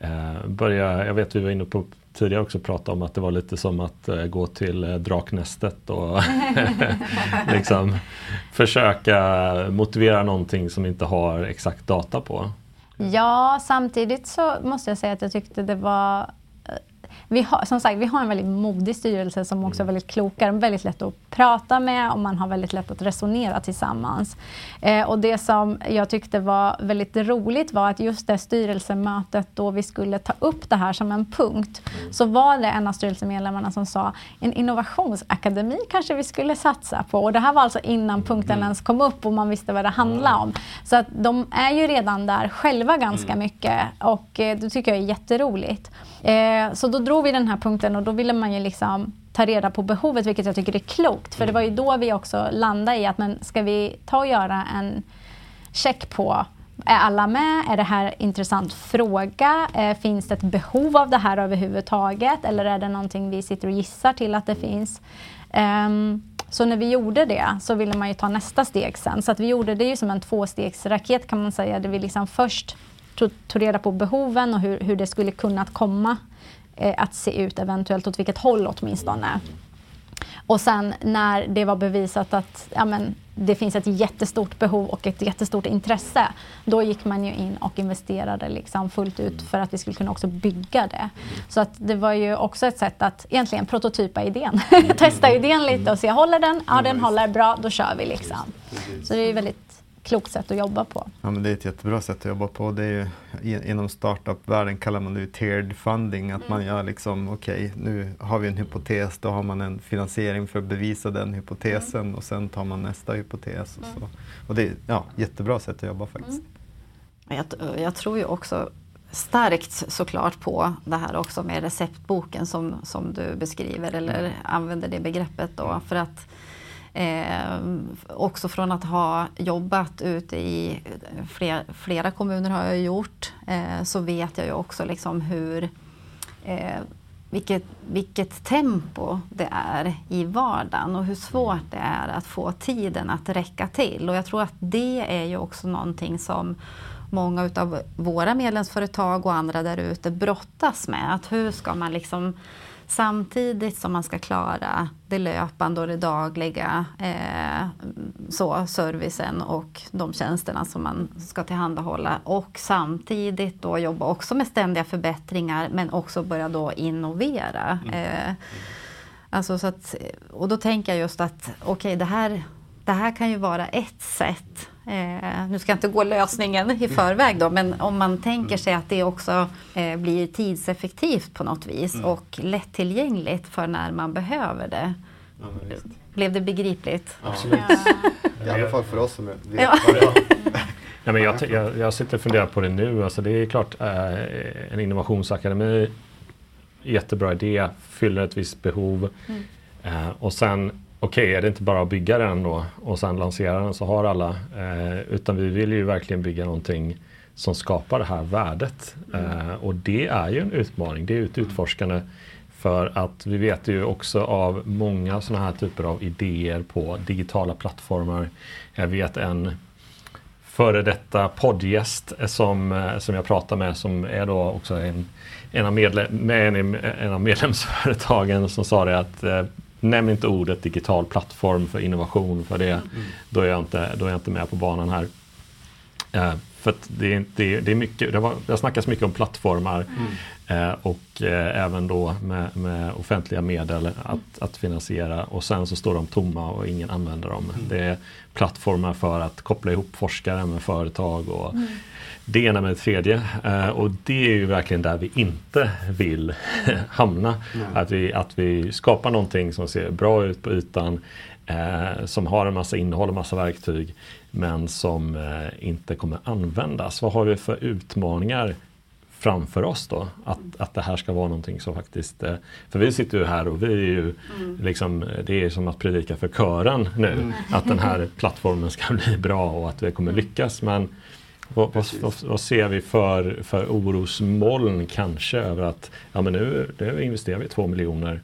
eh, börja, jag vet vi var inne på tidigare också pratat om att det var lite som att eh, gå till eh, draknästet och liksom försöka motivera någonting som inte har exakt data på. Ja, samtidigt så måste jag säga att jag tyckte det var vi har, som sagt, vi har en väldigt modig styrelse som också är väldigt kloka. De är väldigt lätt att prata med och man har väldigt lätt att resonera tillsammans. Eh, och det som jag tyckte var väldigt roligt var att just det styrelsemötet då vi skulle ta upp det här som en punkt så var det en av styrelsemedlemmarna som sa en innovationsakademi kanske vi skulle satsa på. Och det här var alltså innan punkten ens kom upp och man visste vad det handlade om. Så att de är ju redan där själva ganska mycket och eh, det tycker jag är jätteroligt. Eh, så då drog vi den här punkten och då ville man ju liksom ta reda på behovet, vilket jag tycker är klokt. För det var ju då vi också landade i att men ska vi ta och göra en check på Är alla med? Är det här en intressant fråga? Eh, finns det ett behov av det här överhuvudtaget? Eller är det någonting vi sitter och gissar till att det finns? Um, så när vi gjorde det så ville man ju ta nästa steg sen. Så att vi gjorde det ju som en tvåstegsraket kan man säga. Där vi liksom först tog, reda på behoven och hur, hur det skulle kunna komma eh, att se ut eventuellt, åt vilket håll åtminstone. Och sen när det var bevisat att ja, men, det finns ett jättestort behov och ett jättestort intresse, då gick man ju in och investerade liksom fullt ut för att vi skulle kunna också bygga det. Så att det var ju också ett sätt att egentligen prototypa idén. Testa idén lite och se, håller den? Ja, den håller bra, då kör vi liksom. Så det är väldigt klokt sätt att jobba på. Ja, men det är ett jättebra sätt att jobba på. Det är ju, inom startup-världen kallar man det tiered funding. Att mm. man gör liksom, okej, okay, nu har vi en hypotes, då har man en finansiering för att bevisa den hypotesen mm. och sen tar man nästa hypotes. Och, så. Mm. och det är ja, jättebra sätt att jobba faktiskt. Mm. Jag, jag tror ju också starkt såklart på det här också med receptboken som, som du beskriver eller mm. använder det begreppet då. För att Eh, också från att ha jobbat ute i flera, flera kommuner har jag gjort, eh, så vet jag ju också liksom hur eh, vilket, vilket tempo det är i vardagen och hur svårt det är att få tiden att räcka till. Och jag tror att det är ju också någonting som många utav våra medlemsföretag och andra där ute brottas med. Att hur ska man liksom samtidigt som man ska klara det löpande och det dagliga, eh, så, servicen och de tjänsterna som man ska tillhandahålla. Och samtidigt då jobba också med ständiga förbättringar men också börja då innovera. Mm. Eh, alltså så att, och då tänker jag just att okej, okay, det, här, det här kan ju vara ett sätt Eh, nu ska jag inte gå lösningen i förväg då, men om man tänker sig att det också eh, blir tidseffektivt på något vis mm. och lättillgängligt för när man behöver det. Ja, Blev det begripligt? Absolut. Ja. I alla fall för oss som vet ja. Ja, men jag, jag, jag sitter och funderar på det nu. Alltså det är klart eh, en innovationsakademi, jättebra idé, fyller ett visst behov. Mm. Eh, och sen okej, okay, är det inte bara att bygga den då och sen lansera den så har alla. Eh, utan vi vill ju verkligen bygga någonting som skapar det här värdet. Mm. Eh, och det är ju en utmaning, det är ett utforskande. För att vi vet ju också av många sådana här typer av idéer på digitala plattformar. Jag vet en före detta poddgäst som, eh, som jag pratar med som är då också en, en, av, medlem, en, en av medlemsföretagen som sa det att eh, Nämn inte ordet digital plattform för innovation för det, mm. då, är jag inte, då är jag inte med på banan här. Eh, för det, är, det, det är mycket, det har, det har snackats mycket om plattformar mm. eh, och eh, även då med, med, offentliga medel att, att, finansiera och sen så står de tomma och ingen använder dem. Mm. Det är plattformar för att koppla ihop forskare med företag och mm det ena med det tredje. Eh, och det är ju verkligen där vi inte vill hamna. Mm. Att, vi, att vi skapar någonting som ser bra ut på ytan, eh, som har en massa innehåll och massa verktyg, men som eh, inte kommer användas. Vad har vi för utmaningar framför oss då. Att, att det här ska vara någonting som faktiskt... Eh, för vi sitter ju här och vi är ju mm. liksom, det är som att predika för kören nu. Mm. Att den här plattformen ska bli bra och att vi kommer lyckas. Men vad, vad, vad, ser vi för, för orosmoln kanske över att ja, men nu, nu investerar vi två miljoner,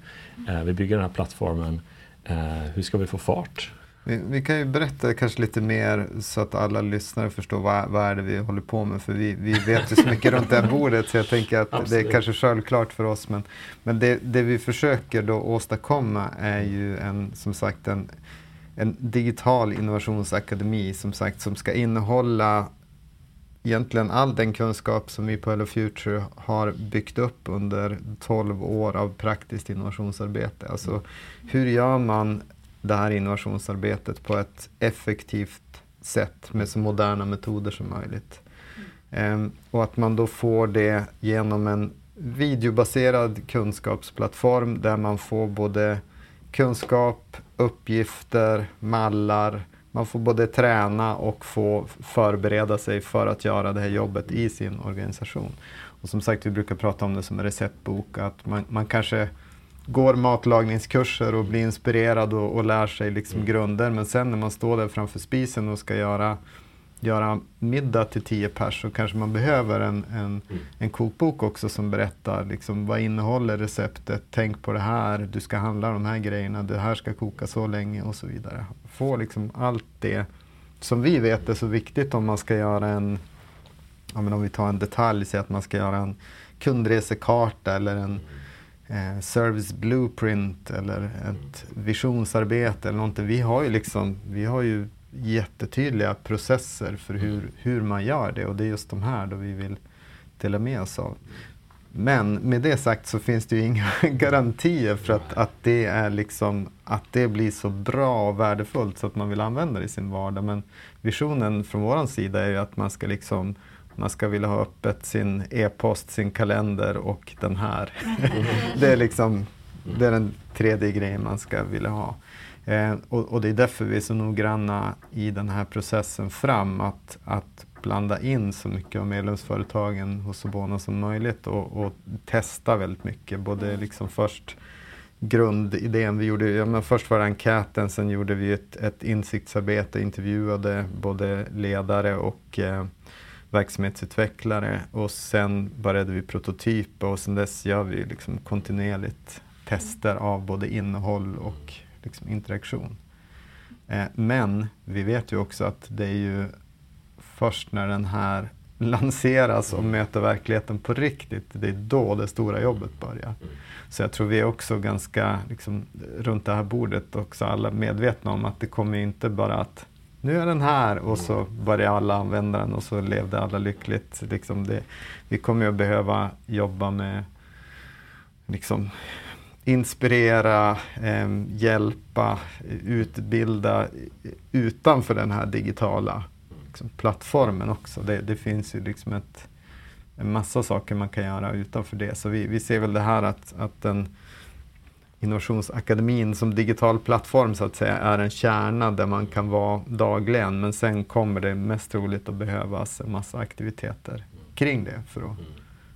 eh, vi bygger den här plattformen, eh, hur ska vi få fart? Vi, vi, kan ju berätta kanske lite mer så att alla lyssnare förstår vad, vad är det vi håller på med. För vi, vi vet ju så mycket runt det här bordet så jag tänker att Absolut. det är kanske självklart för oss. Men, men det, det vi försöker då åstadkomma är ju en, som sagt en, en digital innovationsakademi som sagt som ska innehålla egentligen all den kunskap som vi på Hello Future har byggt upp under 12 år av praktiskt innovationsarbete. Alltså hur gör man det här innovationsarbetet på ett effektivt sätt med så moderna metoder som möjligt. Um, och att man då får det genom en videobaserad kunskapsplattform där man får både kunskap, uppgifter, mallar, man får både träna och få förbereda sig för att göra det här jobbet i sin organisation. Och som sagt, vi brukar prata om det som en receptbok, att man, man kanske går matlagningskurser och blir inspirerad och, och lär sig liksom mm. grunder, men sen när man står där framför spisen och ska göra göra middag till tio pers så kanske man behöver en, en, Mm. en kokbok också som berättar liksom, vad innehåller receptet, tänk på det här, du ska handla de här grejerna, det här ska koka så länge och så vidare. Få liksom allt det som vi vet är så viktigt om man ska göra en, ja, men om vi tar en detalj, säg att man ska göra en kundresekarta eller en eh, service blueprint eller ett visionsarbete eller någonting. Vi har ju liksom, vi har ju jättetydliga processer för hur, hur man gör det och det är just de här då vi vill dela med oss av. Men med det sagt så finns det ju inga garantier för att, att, det är liksom, att det blir så bra och värdefullt så att man vill använda det i sin vardag. Men visionen från vår sida är ju att man ska liksom man ska vilja ha öppet sin e-post, sin kalender och den här. det, är liksom, det är den tredje grejen man ska vilja ha. Eh, och, och, det är därför vi är så noggranna i den här processen fram att, att blanda in så mycket av medlemsföretagen hos Sobona som möjligt och, och testa väldigt mycket. Både liksom först grundidén, vi gjorde, ja, men först var det enkäten, sen gjorde vi ett, ett insiktsarbete, intervjuade både ledare och eh, verksamhetsutvecklare och sen började vi prototypa och sen dess gör vi liksom kontinuerligt tester av både innehåll och liksom interaktion. Eh, men vi vet ju också att det är ju först när den här lanseras och möter verkligheten på riktigt, det är då det stora jobbet börjar. Så jag tror vi är också ganska, liksom, runt det här bordet, också alla medvetna om att det kommer inte bara att nu är den här och så börjar alla använda den och så levde alla lyckligt. Liksom det, vi kommer ju att behöva jobba med liksom, inspirera, eh, hjälpa, utbilda utanför den här digitala liksom, plattformen också. Det, det finns ju liksom ett, en massa saker man kan göra utanför det. Så vi, vi ser väl det här att, att den Innovationsakademin som digital plattform så att säga är en kärna där man kan vara dagligen men sen kommer det mest troligt att behövas en massa aktiviteter kring det för att, mm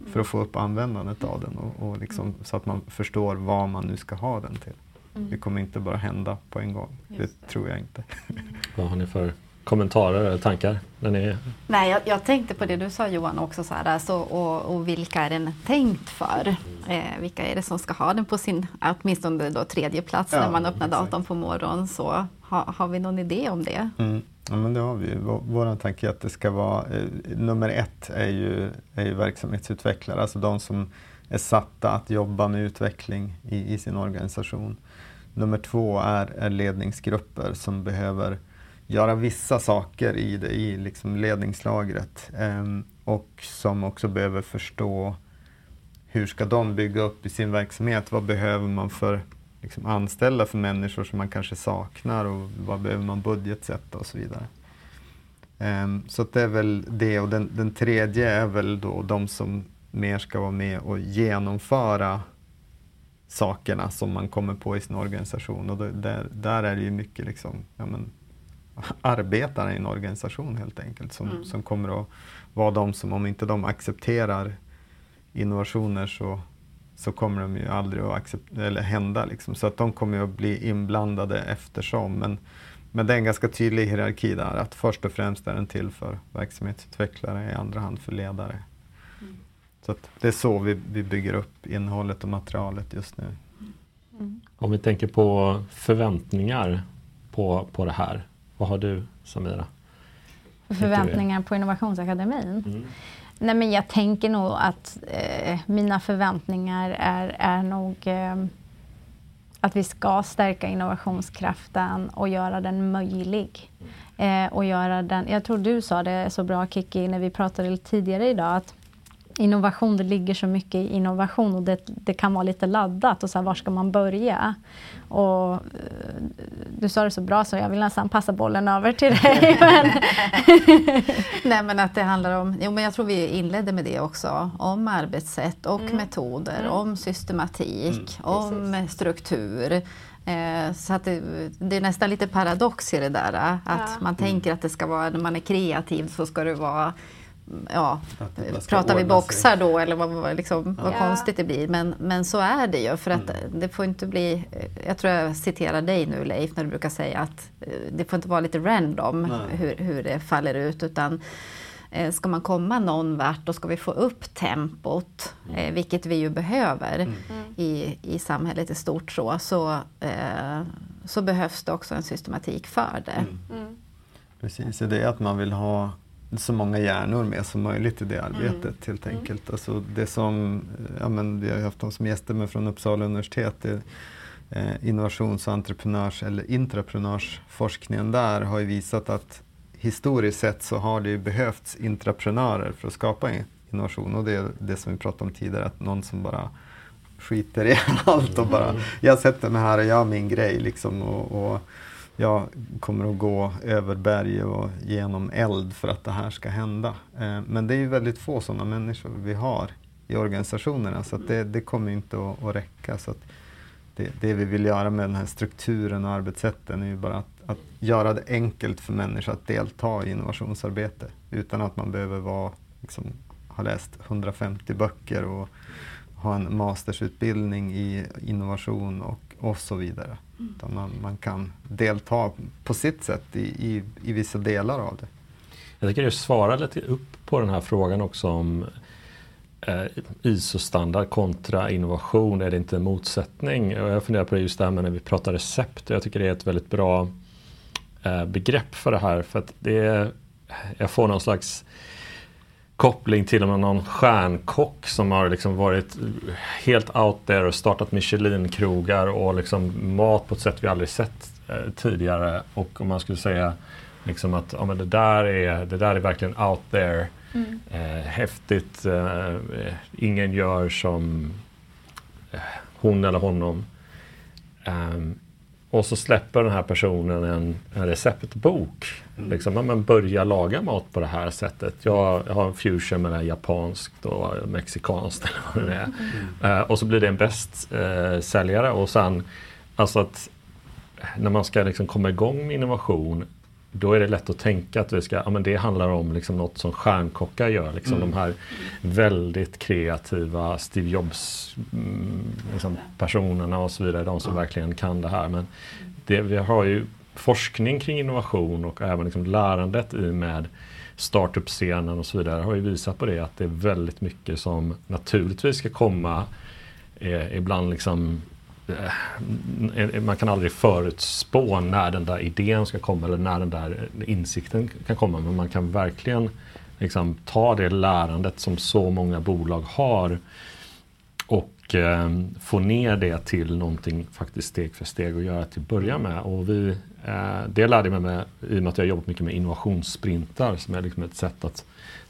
för att få upp användandet av den och, och liksom, så att man förstår vad man nu ska ha den till. Det kommer inte bara hända på en gång. Det, det, tror jag inte. Vad har ni för kommentarer eller tankar? När ni... Nej, jag, jag, tänkte på det du sa Johan också, så här, alltså, och, och vilka är den tänkt för? Eh, vilka är det som ska ha den på sin, åtminstone då tredje plats ja, när man öppnar exakt. datorn på morgonen? Så ha, har vi någon idé om det? Mm. Ja, men det har vi. Vår tanke är att det ska vara, eh, nummer ett är ju, är ju verksamhetsutvecklare, alltså de som är satta att jobba med utveckling i, i sin organisation. Nummer två är, är ledningsgrupper som behöver göra vissa saker i, det, i liksom ledningslagret eh, och som också behöver förstå hur ska de bygga upp i sin verksamhet? Vad behöver man för liksom, anställa för människor som man kanske saknar och vad behöver man budgetsätta och så vidare. Eh, så det är väl det och den, den tredje är väl då de som mer ska vara med och genomföra sakerna som man kommer på i sin organisation. Och då, där, där är det ju mycket liksom, ja, men, arbetarna i en organisation helt enkelt som, mm. som kommer att vara de som, om inte de accepterar innovationer så, så kommer de ju aldrig att acceptera, eller hända. Liksom. Så att de kommer att bli inblandade eftersom. Men, men det är en ganska tydlig hierarki där, att först och främst är den till för verksamhetsutvecklare, i andra hand för ledare. Mm. Så det är så vi, vi bygger upp innehållet och materialet just nu. Mm. Om vi tänker på förväntningar på, på det här. Vad har du Samira? Förväntningar på Innovationsakademin? Mm. Nej, men jag tänker nog att eh, mina förväntningar är, är nog eh, att vi ska stärka innovationskraften och göra den möjlig. Eh, och göra den, jag tror du sa det så bra Kiki när vi pratade lite tidigare idag att innovation, det ligger så mycket i innovation och det, det kan vara lite laddat och så här, var ska man börja? Och, eh, du sa det så bra så jag vill nästan passa bollen över till dig. men Nej men att det handlar om, jo men jag tror vi inledde med det också, om arbetssätt och mm. metoder, mm. om systematik, mm. om Precis. struktur. Eh, så att det, det, är nästan lite paradox i det där, att ja. man tänker att det ska vara, när man är kreativ så ska det vara ja, pratar vi boxar sig. då eller vad, vad, liksom, vad Ja. konstigt det blir. Men, men så är det ju för att Mm. det får inte bli, jag tror jag citerar dig nu Leif när du brukar säga att eh, det får inte vara lite random Nej. hur, hur det faller ut utan eh, ska man komma någon vart då ska vi få upp tempot, eh, vilket vi ju behöver Mm. i, i samhället i stort så, så, eh, så behövs det också en systematik för det. Mm. Mm. Precis, det är att man vill ha så många hjärnor med som möjligt i det Mm. arbetet helt enkelt. Alltså det som, ja men vi har haft dem som gäster med från Uppsala universitet. Det, eh, innovations och entreprenörs eller intraprenörsforskningen där har ju visat att historiskt sett så har det ju behövts intraprenörer för att skapa in- innovation och det är det som vi pratade om tidigare, att någon som bara skiter i allt och bara, jag sätter mig här och gör min grej liksom och, och jag kommer att gå över berg och genom eld för att det här ska hända. Eh, Men det är ju väldigt få sådana människor vi har i organisationerna så det, det kommer inte att, att räcka. Så att det, det vi vill göra med den här strukturen och arbetssätten är ju bara att, att göra det enkelt för människor att delta i innovationsarbete utan att man behöver vara, liksom, ha läst 150 böcker och ha en mastersutbildning i innovation och, och så vidare. Mm. man, man kan delta på sitt sätt i, i, i vissa delar av det. Jag tycker du svarar lite upp på den här frågan också om eh, ISO-standard kontra innovation. Är det inte en motsättning? Och jag funderar på det just det här med när vi pratar recept. Jag tycker det är ett väldigt bra eh, begrepp för det här. För att det är, jag får någon slags koppling till någon stjärnkock som har liksom varit helt out there och startat Michelin-krogar och liksom mat på ett sätt vi aldrig sett eh, tidigare. Och om man skulle säga liksom att ja, men det, där är, det där är verkligen out there. Mm. Eh, häftigt. Eh, ingen gör som eh, hon eller honom. Ehm, och så släpper den här personen en, en receptbok. Liksom, ja, men börja laga mat på det här sättet. Jag, jag har en fusion mellan japanskt och mexikanskt eller vad det är. Eh, och så blir det en bäst eh, säljare och sen alltså att när man ska liksom komma igång med innovation då är det lätt att tänka att det, ska, ja, men det handlar om liksom något som stjärnkockar gör. Liksom Mm. De här väldigt kreativa Steve Jobs mm, liksom och så vidare. De som verkligen kan det här. Men det, vi har ju forskning kring innovation och även liksom lärandet i med startup-scenen och så vidare har ju visat på det att det är väldigt mycket som naturligtvis ska komma eh, ibland liksom eh, eh, man kan aldrig förutspå när den där idén ska komma eller när den där insikten kan komma. Men man kan verkligen liksom ta det lärandet som så många bolag har och eh, få ner det till någonting faktiskt steg för steg och göra till att börja med. Och vi, det lärde jag mig med, i och med att jag jobbat mycket med innovationssprintar som är liksom ett sätt att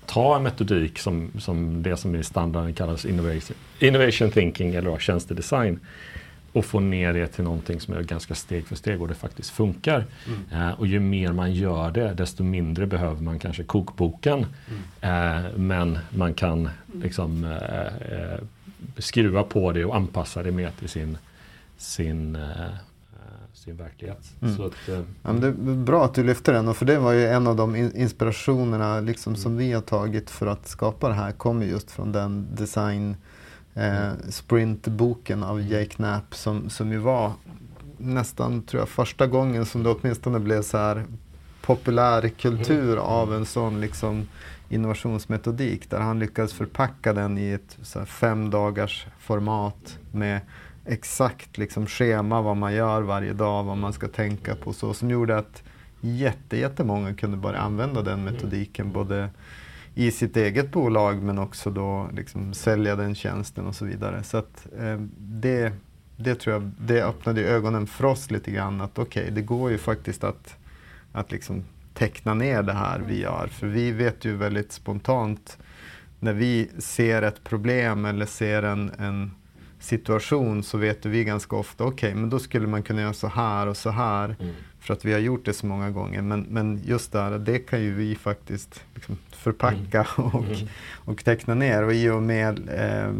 ta en metodik som, som det som i standarden kallas innovation, innovation thinking eller tjänstedesign och få ner det till någonting som är ganska steg för steg och det faktiskt funkar. Mm. Eh, och ju mer man gör det desto mindre behöver man kanske kokboken. Mm. Eh, men man kan liksom eh, eh, skruva på det och anpassa det mer till sin, sin, eh, eh, sin verklighet. Mm. Så att, eh, Ja, men det är bra att du lyfter den, och för det var ju en av de in- inspirationerna liksom, som vi har tagit för att skapa det här, kommer just från den design eh, sprintboken av Jake Knapp som, som ju var nästan, tror jag, första gången som det åtminstone blev så här populärkultur av en sån liksom innovationsmetodik där han lyckades förpacka den i ett så här, fem dagars format med exakt liksom schema vad man gör varje dag, vad man ska tänka på så som gjorde att jätte, jättemånga kunde börja använda den metodiken både i sitt eget bolag men också då liksom sälja den tjänsten och så vidare. Så att eh, det, det tror jag, det öppnade ögonen för oss lite grann att okej, det går ju faktiskt att, att liksom teckna ner det här vi gör. För vi vet ju väldigt spontant när vi ser ett problem eller ser en, en situation så vet vi ganska ofta, okej, men då skulle man kunna göra så här och så här mm. för att vi har gjort det så många gånger. Men, men just där, det kan ju vi faktiskt liksom förpacka och, Mm. och teckna ner. Och i och med eh,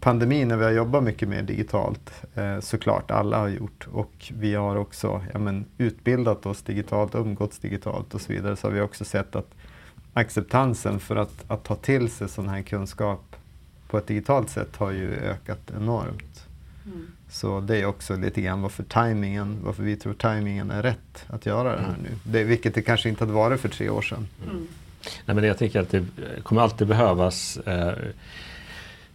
pandemin när vi har jobbat mycket mer digitalt, eh, såklart alla har gjort, och vi har också ja, men, utbildat oss digitalt, umgåtts digitalt och så vidare, så har vi också sett att acceptansen för att, att ta till sig sån här kunskap på ett digitalt sätt har ju ökat enormt. Mm. Så det är också lite grann varför timingen, varför vi tror timingen är rätt att göra det här nu. Det, vilket det kanske inte hade varit för tre år sedan. Mm. Nej, men jag tänker att det kommer alltid behövas eh,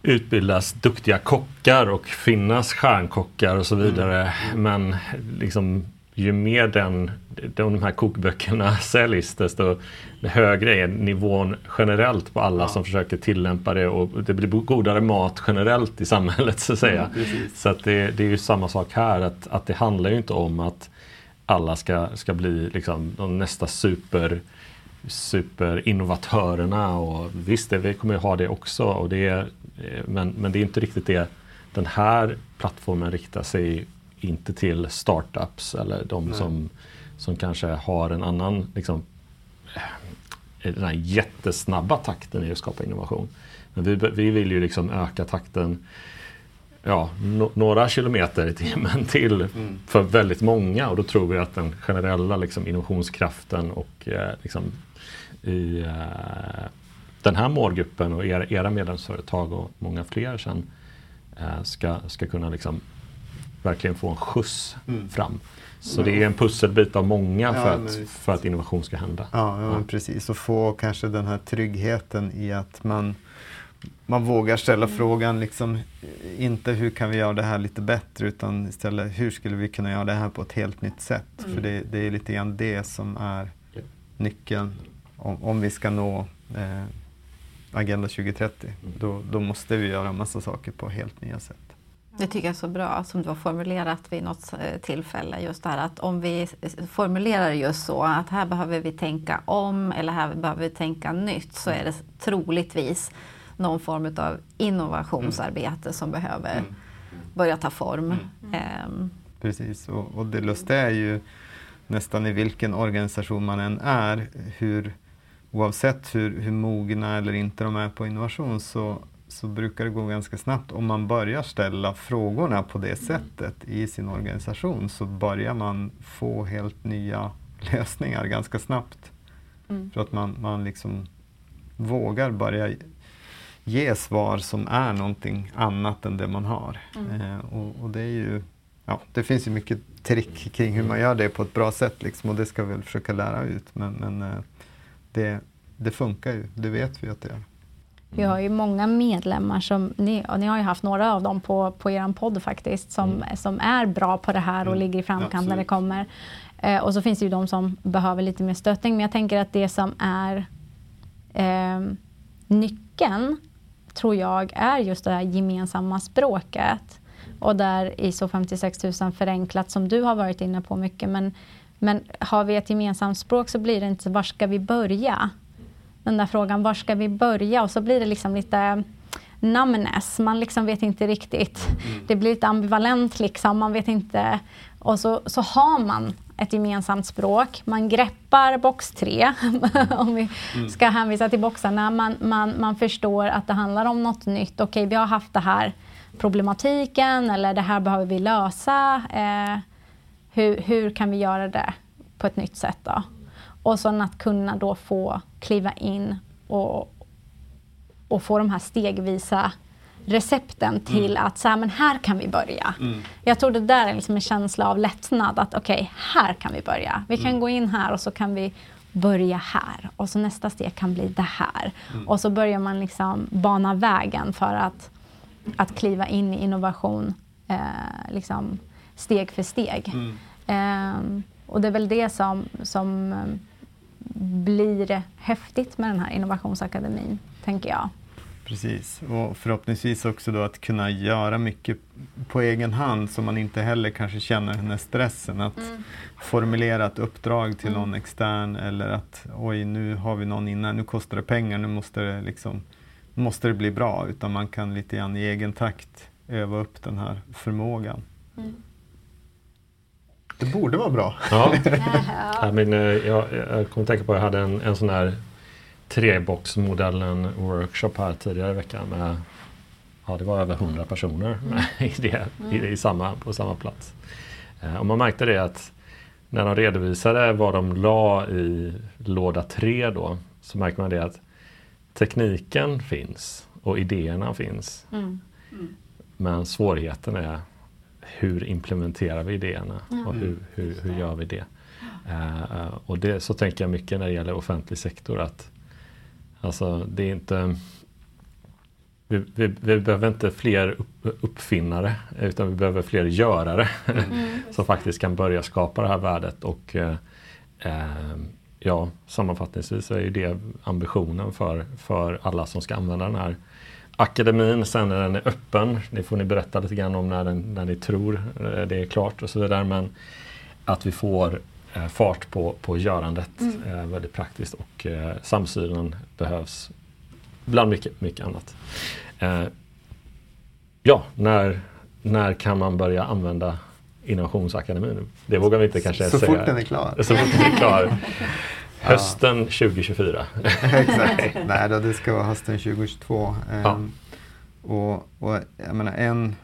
utbildas duktiga kockar och finnas stjärnkockar och så vidare. Mm. Men liksom, ju mer den, de här kokböckerna säljs desto högre är nivån generellt på alla ja. som försöker tillämpa det och det blir godare mat generellt i samhället så att säga. Mm, så att det, det, är ju samma sak här att, att det handlar ju inte om att alla ska, ska bli liksom de nästa super superinnovatörerna och visst, det, vi kommer ju ha det också. Och det är, men, men det är inte riktigt det den här plattformen riktar sig inte till startups eller de som, som kanske har en annan liksom, eh, den här jättesnabba takten i att skapa innovation. Men vi, vi vill ju liksom öka takten ja, no, några kilometer i timmen till mm. för väldigt många och då tror vi att den generella liksom, innovationskraften och eh, liksom, i eh, den här målgruppen och era, era medlemsföretag och många fler sen eh, ska, ska kunna liksom verkligen få en skjuts mm. fram. Så det är en pusselbit av många för, ja, att, för att innovation ska hända. Ja, ja, precis. Och få kanske den här tryggheten i att man, man vågar ställa mm. frågan, liksom, inte hur kan vi göra det här lite bättre utan istället hur skulle vi kunna göra det här på ett helt nytt sätt? Mm. För det, det, är lite grann det som är nyckeln om, om vi ska nå eh, Agenda 2030. Mm. Då, då måste vi göra massa saker på helt nya sätt. Det tycker jag är så bra som du har formulerat vid något eh, tillfälle. Just det här att om vi formulerar just så att här behöver vi tänka om eller här behöver vi tänka nytt så är det troligtvis någon form av innovationsarbete mm. som behöver mm. börja ta form. Mm. Um. Precis, och, och det lustiga är ju nästan i vilken organisation man än är, hur, oavsett hur, hur mogna eller inte de är på innovation så så brukar det gå ganska snabbt. Om man börjar ställa frågorna på det sättet i sin organisation så börjar man få helt nya lösningar ganska snabbt. Mm. För att man, man liksom vågar börja ge svar som är någonting annat än det man har. Mm. Eh, och, och, det är ju, ja, det finns ju mycket trick kring hur man gör det på ett bra sätt liksom, och det ska vi väl försöka lära ut. Men, men eh, det, det funkar ju, det vet vi att det gör. Vi har ju många medlemmar, som ni, och ni har ju haft några av dem på, på er podd faktiskt, som, mm. som är bra på det här och mm. ligger i framkant Absolut. när det kommer. Eh, och så finns det ju de som behöver lite mer stöttning. Men jag tänker att det som är eh, nyckeln, tror jag, är just det här gemensamma språket. Och där ISO 56 000 förenklat, som du har varit inne på mycket. Men, men har vi ett gemensamt språk så blir det inte var ska vi börja? Den där frågan, var ska vi börja? Och så blir det liksom lite numbness, man liksom vet inte riktigt. Mm. Det blir lite ambivalent liksom, man vet inte. Och så, så har man ett gemensamt språk. Man greppar box 3, om vi mm. ska hänvisa till boxarna. Man, man, man förstår att det handlar om något nytt. Okej, vi har haft det här problematiken eller det här behöver vi lösa. Eh, hur, hur kan vi göra det på ett nytt sätt då? Och sen att kunna då få kliva in och, och få de här stegvisa recepten till mm. att så här, men här kan vi börja. Mm. Jag tror det där är liksom en känsla av lättnad att okej, okay, här kan vi börja. Vi kan mm. gå in här och så kan vi börja här och så nästa steg kan bli det här. Mm. Och så börjar man liksom bana vägen för att, att kliva in i innovation eh, liksom steg för steg. Eh, och det är väl det som, som blir häftigt med den här innovationsakademin, tänker jag. Precis, och förhoppningsvis också då att kunna göra mycket på egen hand så man inte heller kanske känner den här stressen att mm. formulera ett uppdrag till mm. någon extern eller att oj, nu har vi någon innan, nu kostar det pengar, nu måste det, liksom, måste det bli bra. Utan man kan lite grann i egen takt öva upp den här förmågan. Mm. Det borde vara bra. Ja. ja, men, eh, jag, jag kommer tänka på att jag hade en, en sån här treboxmodellen workshop här tidigare i veckan med Ja, det var över 100 personer med i det, i, i samma, på samma plats. Eh, och man märkte det att när de redovisade vad de la i låda 3 då så märker man det att tekniken finns och idéerna finns. Mm. Men svårigheten är hur implementerar vi idéerna och hur, hur, hur gör vi det? Uh, och det, så tänker jag mycket när det gäller offentlig sektor att alltså, det är inte vi, vi, vi, behöver inte fler upp, uppfinnare utan vi behöver fler görare mm. som faktiskt kan börja skapa det här värdet och uh, uh, ja, sammanfattningsvis är ju det ambitionen för, för alla som ska använda den här akademin sen när den är öppen. Det får ni berätta lite grann om när, den, när ni tror eh, det är klart och så vidare. Men att vi får eh, fart på, på görandet mm. eh, väldigt praktiskt och eh, samsynen behövs bland mycket, mycket annat. Eh, ja, när, när kan man börja använda Innovationsakademin? Det vågar vi inte kanske så säga. Så fort den är klar. Så fort den är klar. Hösten 2024. Exakt. Nej, då, det ska vara hösten 2022. Ja. Um, och, och jag menar en,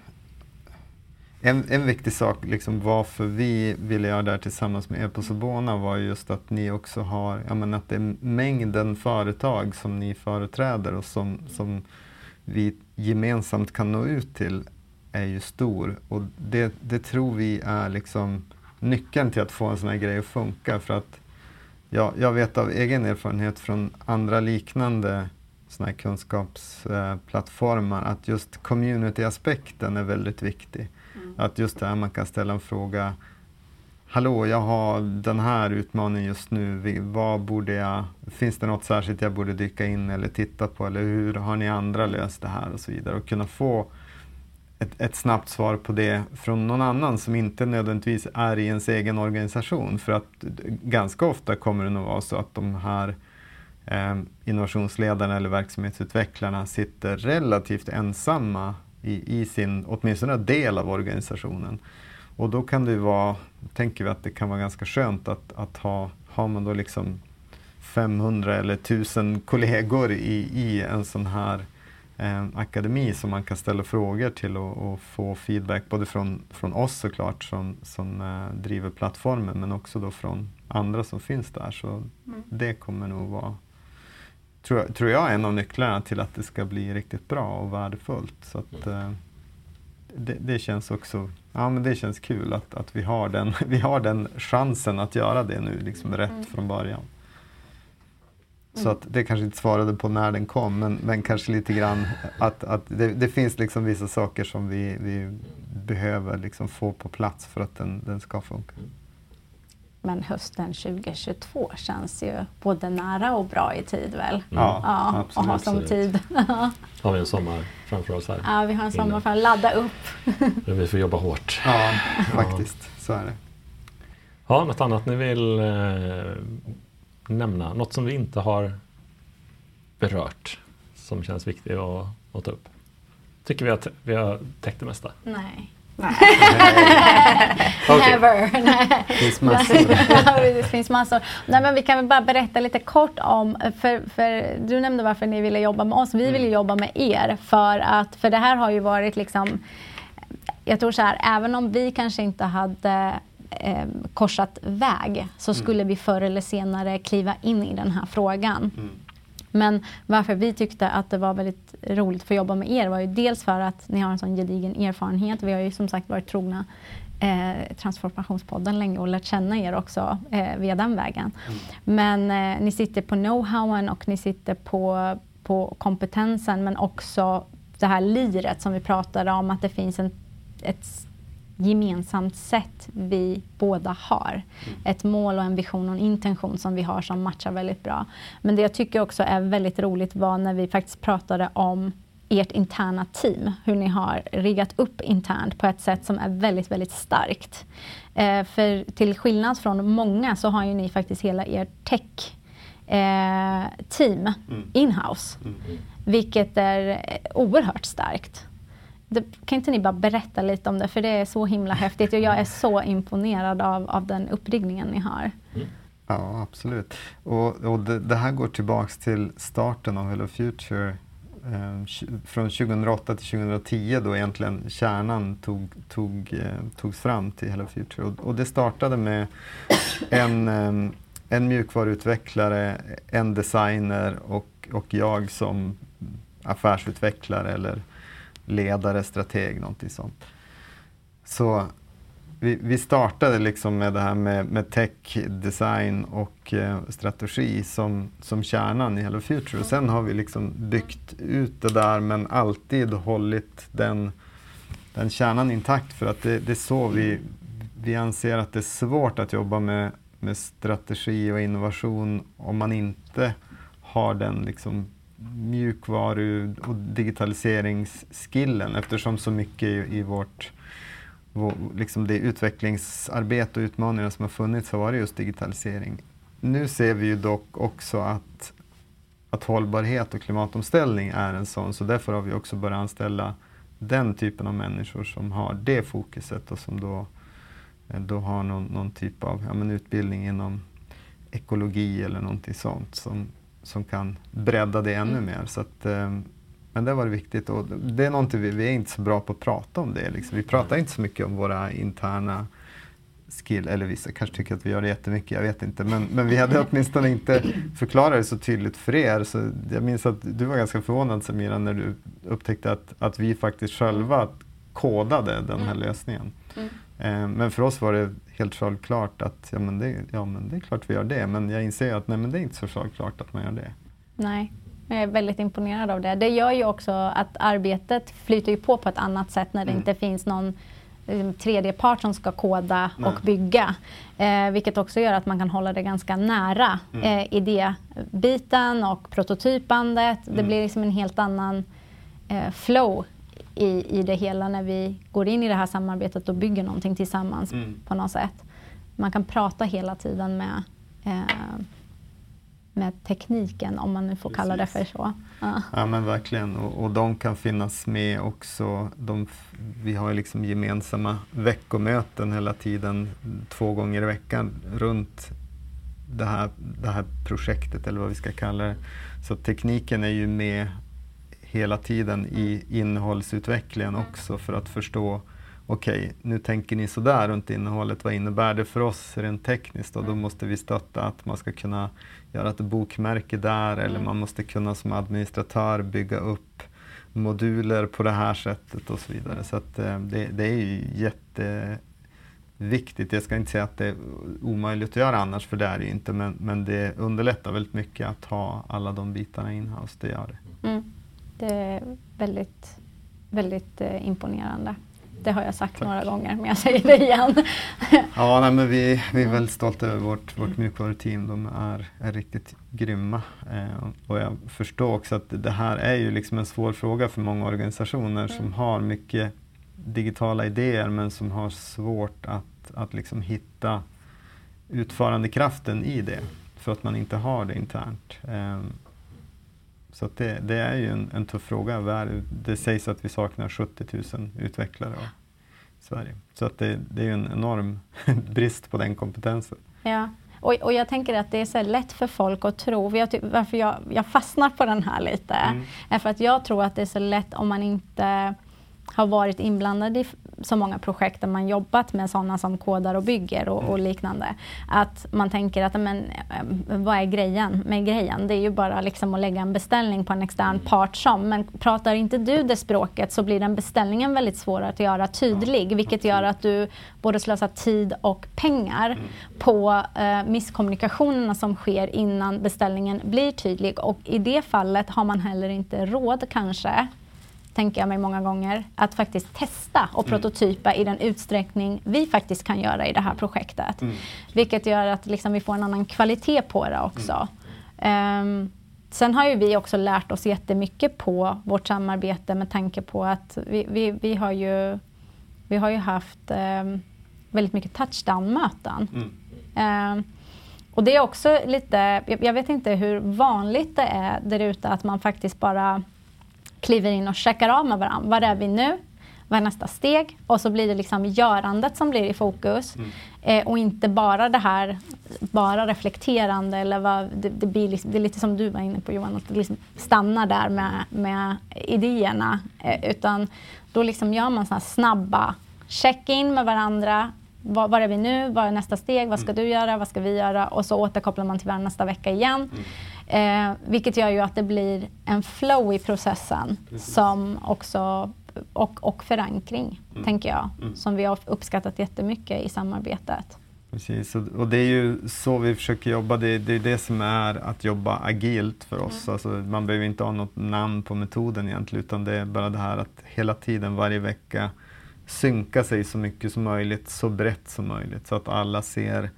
en, en viktig sak, liksom varför vi ville göra det här tillsammans med er på Sobona var just att ni också har, jag menar att det är mängden företag som ni företräder och som, som vi gemensamt kan nå ut till är ju stor. Och det, det tror vi är liksom nyckeln till att få en sån här grej att funka. För att Ja, jag vet av egen erfarenhet från andra liknande såna kunskapsplattformar att just community-aspekten är väldigt viktig. Mm. Att just det här man kan ställa en fråga Hallå, jag har den här utmaningen just nu. Vad borde jag, finns det något särskilt jag borde dyka in eller titta på? Eller hur har ni andra löst det här? Och så vidare. Och kunna få ett, ett, snabbt svar på det från någon annan som inte nödvändigtvis är i ens egen organisation. För att ganska ofta kommer det nog vara så att de här eh, innovationsledarna eller verksamhetsutvecklarna sitter relativt ensamma i, i sin, åtminstone del av organisationen. Och då kan det vara, tänker vi att det kan vara ganska skönt att, att ha, har man då liksom 500 eller 1000 kollegor i, i en sån här eh, akademi som man kan ställa frågor till och, och, få feedback både från, från oss såklart som, som eh, driver plattformen men också då från andra som finns där. Så mm. det kommer nog vara, tror, tror jag, en av nycklarna till att det ska bli riktigt bra och värdefullt. Så att, mm. eh, det, det, känns också ja, men det känns kul att, att vi, har den, vi har den chansen att göra det nu liksom rätt mm. från början. Så att det kanske inte svarade på när den kom, men, men kanske lite grann att, att det, det finns liksom vissa saker som vi, vi behöver liksom få på plats för att den, den ska funka. Men hösten 2022 känns ju både nära och bra i tid väl? Mm. Ja, ja absolut. Och ha som tid. har vi en sommar framför oss här. Ja, vi har en sommar för att ladda upp. vi får jobba hårt. Ja, faktiskt. Ja. Så är det. Ja, något annat ni vill eh, nämna? Något som vi inte har berört som känns viktigt att, att ta upp? Tycker vi att vi har täckt det mesta? Nej. Nej. Never. Det finns massor. det finns massor. Nej, men vi kan väl bara berätta lite kort om, för, för du nämnde varför ni ville jobba med oss. Vi vill mm. jobba med er för att, för det här har ju varit liksom, jag tror så här, även om vi kanske inte hade eh, korsat väg så mm. skulle mm. vi förr eller senare kliva in i den här frågan. Mm. Men varför vi tyckte att det var väldigt roligt att få jobba med er var ju dels för att ni har en sån gedigen erfarenhet. Vi har ju som sagt varit trogna eh, Transformationspodden länge och lärt känna er också eh, via den vägen. Mm. Men eh, ni sitter på know-howen och ni sitter på, på kompetensen men också det här liret som vi pratade om, att det finns en, ett gemensamt sätt vi båda har. Mm. Ett mål och en vision och en intention som vi har som matchar väldigt bra. Men det jag tycker också är väldigt roligt var när vi faktiskt pratade om ert interna team, hur ni har riggat upp internt på ett sätt som är väldigt, väldigt starkt. Eh, för till skillnad från många så har ju ni faktiskt hela er tech eh, team mm. inhouse, mm. vilket är oerhört starkt kan inte ni bara berätta lite om det? För det är så himla häftigt och jag är så imponerad av, av den uppriggningen ni har. Mm. Ja, absolut. Och, och det, det, här går tillbaks till starten av Hello Future eh, från 2008 till 2010 då egentligen kärnan tog, tog, eh, togs fram till Hello Future. Och, och det startade med en, eh, en mjukvaruutvecklare, en designer och, och jag som affärsutvecklare eller ledare, strateg, någonting sånt. Så vi, vi startade liksom med det här med, med tech, design och eh, strategi som, som kärnan i Hello Future. Och sen har vi liksom byggt ut det där men alltid hållit den, den kärnan intakt för att det, det är så vi, vi anser att det är svårt att jobba med, med strategi och innovation om man inte har den liksom mjukvaru och digitaliseringsskillen eftersom så mycket i, i vårt liksom det utvecklingsarbete och utmaningar som har funnits har varit just digitalisering. Nu ser vi ju dock också att, att hållbarhet och klimatomställning är en sån, så därför har vi också börjat anställa den typen av människor som har det fokuset och som då, eh, då har någon, någon typ av ja, men utbildning inom ekologi eller någonting sånt som, som kan bredda det ännu mm. mer. Så att, eh, men det var viktigt och det är någonting vi, vi är inte så bra på att prata om det. Liksom. Vi pratar inte så mycket om våra interna skill, eller vissa kanske tycker att vi gör det jättemycket, jag vet inte. Men, men vi hade åtminstone inte förklarat det så tydligt för er. Så jag minns att du var ganska förvånad Samira när du upptäckte att, att vi faktiskt själva kodade den här mm. lösningen. Mm. Eh, men för oss var det helt självklart att ja men, det, ja men det är klart vi gör det. Men jag inser att nej men det är inte så självklart att man gör det. Nej, jag är väldigt imponerad av det. Det gör ju också att arbetet flyter ju på på ett annat sätt när det mm. inte finns någon liksom, tredje part som ska koda Nej. och bygga. Eh, vilket också gör att man kan hålla det ganska nära mm. eh, idébiten och prototypandet. Mm. Det blir liksom en helt annan eh, flow i, i det hela när vi går in i det här samarbetet och bygger någonting tillsammans mm. på något sätt. Man kan prata hela tiden med eh, med tekniken, om man nu får Precis. kalla det för så. Ja, ja men verkligen. Och, och de kan finnas med också. De, vi har ju liksom gemensamma veckomöten hela tiden, två gånger i veckan, runt det här, det här projektet, eller vad vi ska kalla det. Så tekniken är ju med hela tiden i innehållsutvecklingen också för att förstå okej, okay, nu tänker ni sådär runt innehållet, vad innebär det för oss rent tekniskt? Och då måste vi stötta att man ska kunna göra ett bokmärke där eller man måste kunna som administratör bygga upp moduler på det här sättet och så vidare. Så att, eh, det, det, är ju jätteviktigt. Jag ska inte säga att det är omöjligt att göra annars, för det är det inte, men, men det underlättar väldigt mycket att ha alla de bitarna in-house. Det gör det. Mm. Det är väldigt, väldigt eh, imponerande. Det har jag sagt Tack. några gånger, men jag säger det igen. ja, nej, men vi, vi är väldigt stolta över vårt, vårt mjukvaruteam. De är, är riktigt grymma. Eh, och jag förstår också att det här är ju liksom en svår fråga för många organisationer mm. som har mycket digitala idéer men som har svårt att, att liksom hitta utförandekraften i det för att man inte har det internt. Eh, så det, det, är ju en, en tuff fråga. Det sägs att vi saknar 70 000 utvecklare i Sverige. Så att det, det är en enorm brist på den kompetensen. Ja. Och, och, jag tänker att det är så lätt för folk att tro, jag, varför jag, jag fastnar på den här lite, mm. är för att jag tror att det är så lätt om man inte har varit inblandad i så många projekt där man jobbat med sådana som kodar och bygger och, och, liknande. Att man tänker att men, eh, vad är grejen med grejen? Det är ju bara liksom att lägga en beställning på en extern part som. Men pratar inte du det språket så blir den beställningen väldigt svår att göra tydlig. Vilket gör att du både slösar tid och pengar mm. på eh, misskommunikationerna som sker innan beställningen blir tydlig. Och i det fallet har man heller inte råd kanske tänker jag mig många gånger, att faktiskt testa och mm. prototypa i den utsträckning vi faktiskt kan göra i det här projektet. Mm. Vilket gör att liksom vi får en annan kvalitet på det också. Um, sen har ju vi också lärt oss jättemycket på vårt samarbete med tanke på att vi, vi, vi har, ju, vi har ju haft um, väldigt mycket touchdown-möten. Mm. Um, och det är också lite, jag, jag vet inte hur vanligt det är där ute att man faktiskt bara kliver in och checkar av med varandra. Var är vi nu? Vad är nästa steg? Och så blir det liksom görandet som blir i fokus. Mm. Eh, och inte bara det här, bara reflekterande eller vad, det, det, blir liksom, det är lite som du var inne på Johan, att det liksom stannar där med, med idéerna. Eh, utan då liksom gör man såna snabba check-in med varandra. var, var är vi nu? Vad är nästa steg? Vad ska du göra? Vad ska vi göra? Och så återkopplar man till varandra nästa vecka igen. Eh, vilket gör ju att det blir en flow i processen som också och, och förankring, tänker jag, som vi har uppskattat jättemycket i samarbetet. Precis, och det är ju så vi försöker jobba. Det, det är det som är att jobba agilt för oss. Alltså, man behöver inte ha något namn på metoden egentligen, utan det är bara det här att hela tiden, varje vecka, synka sig så mycket som möjligt, så brett som möjligt, så att alla ser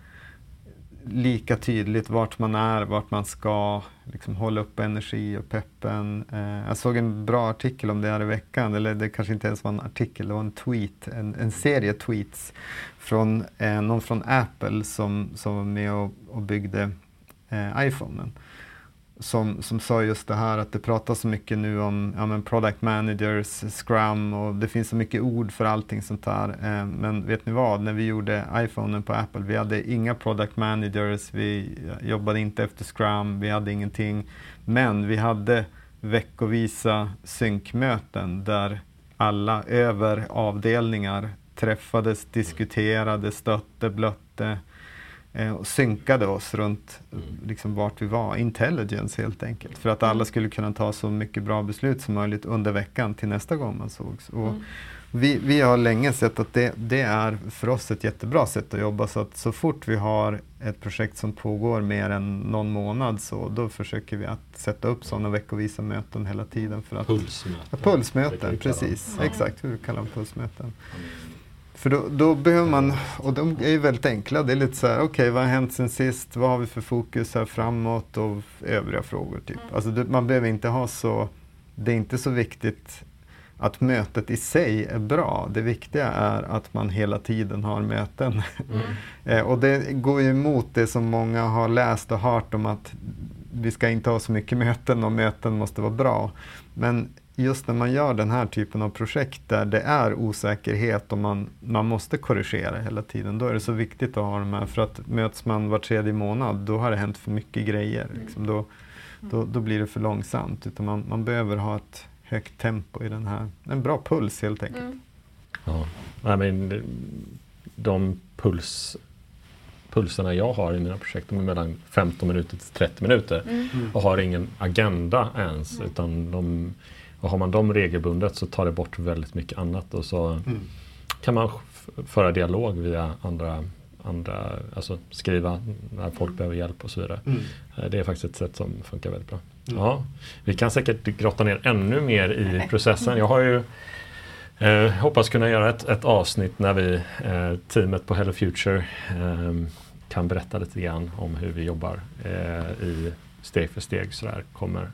lika tydligt vart man är, vart man ska, liksom hålla upp energi och peppen. Eh, jag såg en bra artikel om det här i veckan, eller det kanske inte ens var en artikel, det var en tweet, en, en serie tweets från eh, någon från Apple som, som var med och, och byggde eh, iPhonen. Som, som sa just det här att det pratas så mycket nu om ja, men product managers, scrum och det finns så mycket ord för allting sånt där. Eh, men vet ni vad, när vi gjorde iPhonen på Apple, vi hade inga product managers, vi jobbade inte efter scrum, vi hade ingenting. Men vi hade veckovisa synkmöten där alla över avdelningar träffades, diskuterade, stötte, blötte eh, och synkade oss runt liksom, vart vi var. Intelligence helt enkelt. För att alla skulle kunna ta så mycket bra beslut som möjligt under veckan till nästa gång man sågs. Och vi, vi har länge sett att det, det är för oss ett jättebra sätt att jobba. Så att så fort vi har ett projekt som pågår mer än någon månad så då försöker vi att sätta upp sådana veckovisa möten hela tiden. För att, Pulsmöten. Ja, Pulsmöten, precis. Exakt, hur vi kallar dem pulsmöten. För då, då behöver man, och de är ju väldigt enkla, det är lite så här, okej vad har hänt sen sist, vad har vi för fokus här framåt och övriga frågor. Typ. Alltså det, man behöver inte ha så, det är inte så viktigt att mötet i sig är bra. Det viktiga är att man hela tiden har möten. Eh, och det går ju emot det som många har läst och hört om att vi ska inte ha så mycket möten och möten måste vara bra. Men just när man gör den här typen av projekt där det är osäkerhet och man, man måste korrigera hela tiden, då är det så viktigt att ha de här. För att möts man var tredje månad, då har det hänt för mycket grejer. Liksom. Då, då, då blir det för långsamt. Utan man, man behöver ha ett högt tempo i den här, en bra puls helt enkelt. Ja. Nej, men de puls, pulserna jag har i mina projekt de är mellan 15 minuter till 30 minuter och har ingen agenda ens. Utan de, och har man dem regelbundet så tar det bort väldigt mycket annat och så kan man föra dialog via andra, andra alltså skriva när folk behöver hjälp och så vidare. Eh, Det är faktiskt ett sätt som funkar väldigt bra. Ja, vi kan säkert grotta ner ännu mer i processen. Jag har ju Eh, hoppas kunna göra ett, ett avsnitt när vi, eh, teamet på Hello Future, eh, kan berätta lite grann om hur vi jobbar eh, i steg för steg sådär. Kommer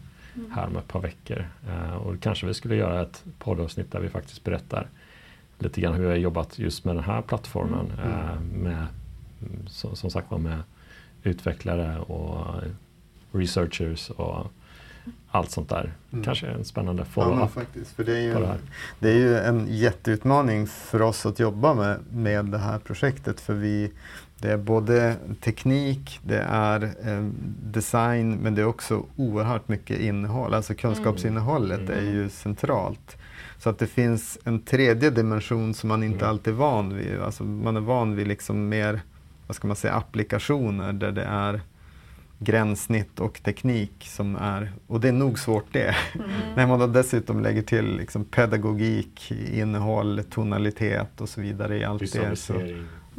här om ett par veckor. Eh, och kanske vi skulle göra ett poddavsnitt där vi faktiskt berättar lite grann hur vi har jobbat just med den här plattformen. Eh, med, mm, som, sagt var med utvecklare och researchers och allt sånt där. Kanske en spännande Ja, follow-up faktiskt. För det, är ju det det är ju en jätteutmaning för oss att jobba med, med det här projektet. För vi, det är både teknik, det är eh, design, men det är också oerhört mycket innehåll. Alltså kunskapsinnehållet är ju centralt. Så att det finns en tredje dimension som man inte alltid är van vid. Alltså man är van vid liksom mer, vad ska man säga, applikationer där det är gränssnitt och teknik som är, och det är nog svårt det. När man då dessutom lägger till liksom pedagogik, innehåll, tonalitet och så vidare i allt det. Så,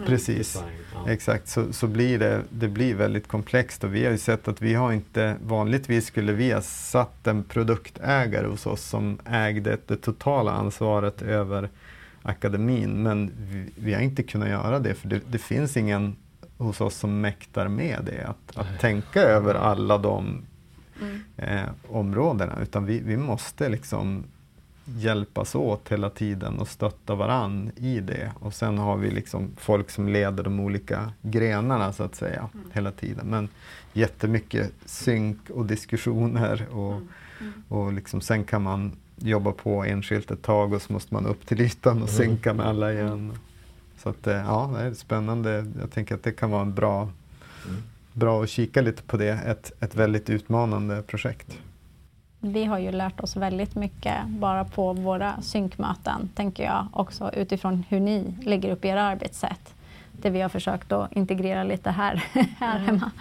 precis, design. Ja. exakt, så, så blir det, det blir väldigt komplext och vi har ju sett att vi har inte, vanligtvis skulle vi ha satt en produktägare hos oss som ägde det totala ansvaret över akademin, men vi, vi har inte kunnat göra det för det, det finns ingen hos oss som mäktar med det, att, att tänka över alla de eh, områdena. Utan vi, vi måste liksom hjälpas åt hela tiden och stötta varann i det. Och sen har vi liksom folk som leder de olika grenarna så att säga hela tiden. Men jättemycket synk och diskussioner och, och liksom, sen kan man jobba på enskilt ett tag och så måste man upp till ytan och synka med alla igen. Så att, eh, ja, det är spännande. Jag tänker att det kan vara en bra, bra att kika lite på det. Ett, ett väldigt utmanande projekt. Vi har ju lärt oss väldigt mycket bara på våra synkmöten, tänker jag, också utifrån hur ni lägger upp era arbetssätt. det vi har försökt att integrera lite här, här mm. hemma.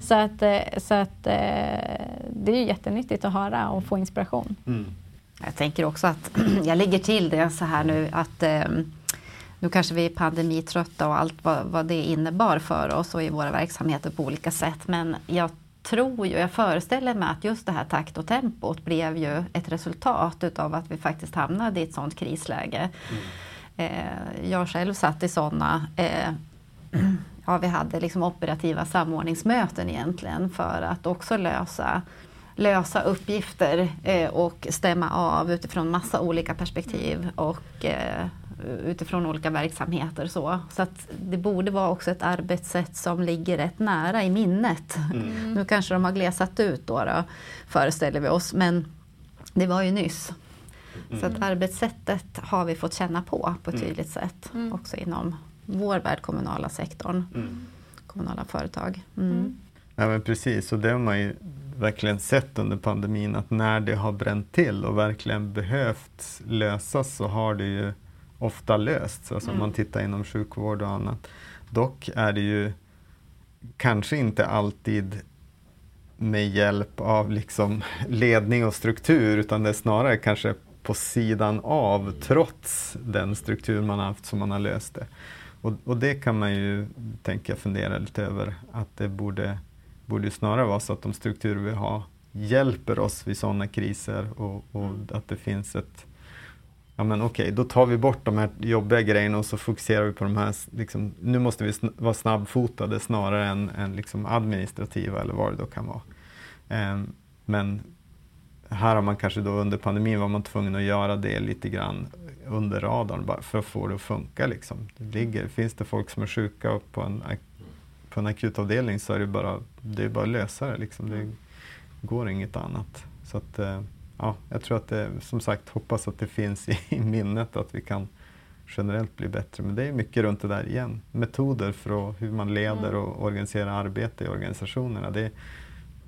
Så, att, eh, så att, det är jättenyttigt att höra och få inspiration. Mm. Jag tänker också att jag lägger till det så här nu att nu kanske vi är pandemitrötta och allt vad, vad det innebar för oss och i våra verksamheter på olika sätt. Men jag tror ju, jag föreställer mig att just det här takt och tempot blev ju ett resultat utav att vi faktiskt hamnade i ett sådant krisläge. Mm. Eh, jag själv satt i sådana eh, ja, vi hade liksom operativa samordningsmöten egentligen för att också lösa, lösa uppgifter eh, och stämma av utifrån massa olika perspektiv och eh, utifrån olika verksamheter. Så, så att det borde vara också ett arbetssätt som ligger rätt nära i minnet. Mm. Nu kanske de har glesat ut då, då, föreställer vi oss, men det var ju nyss. Mm. Så att arbetssättet har vi fått känna på på ett mm. tydligt sätt mm. också inom vår värld, kommunala sektorn, mm. kommunala företag. Mm. mm. Ja men precis, och det har man ju verkligen sett under pandemin att när det har bränt till och verkligen behövt lösas så har det ju ofta lösts, alltså mm. om man tittar inom sjukvård och annat. Dock är det ju kanske inte alltid med hjälp av liksom ledning och struktur utan det är snarare kanske på sidan av trots den struktur man har haft som man har löst det. Och, och det kan man ju tänka fundera lite över att det borde, borde snarare vara så att de strukturer vi har hjälper oss vid sådana kriser och, och mm. att det finns ett ja men okej, okay, då tar vi bort de här jobbiga grejerna och så fokuserar vi på de här, liksom, nu måste vi sn vara snabbfotade snarare än, än liksom administrativa eller vad det då kan vara. Um, men här har man kanske då under pandemin var man tvungen att göra det lite grann under radarn bara för att få det att funka. Liksom. Det ligger, finns det folk som är sjuka på en, på en akutavdelning så är det bara, det är bara att lösa det. Liksom. Det går inget annat. Så att, uh, ja, jag tror att det, som sagt, hoppas att det finns i, i minnet att vi kan generellt bli bättre. Men det är mycket runt det där igen. Metoder för hur man leder mm. och organiserar arbete i organisationerna. Det,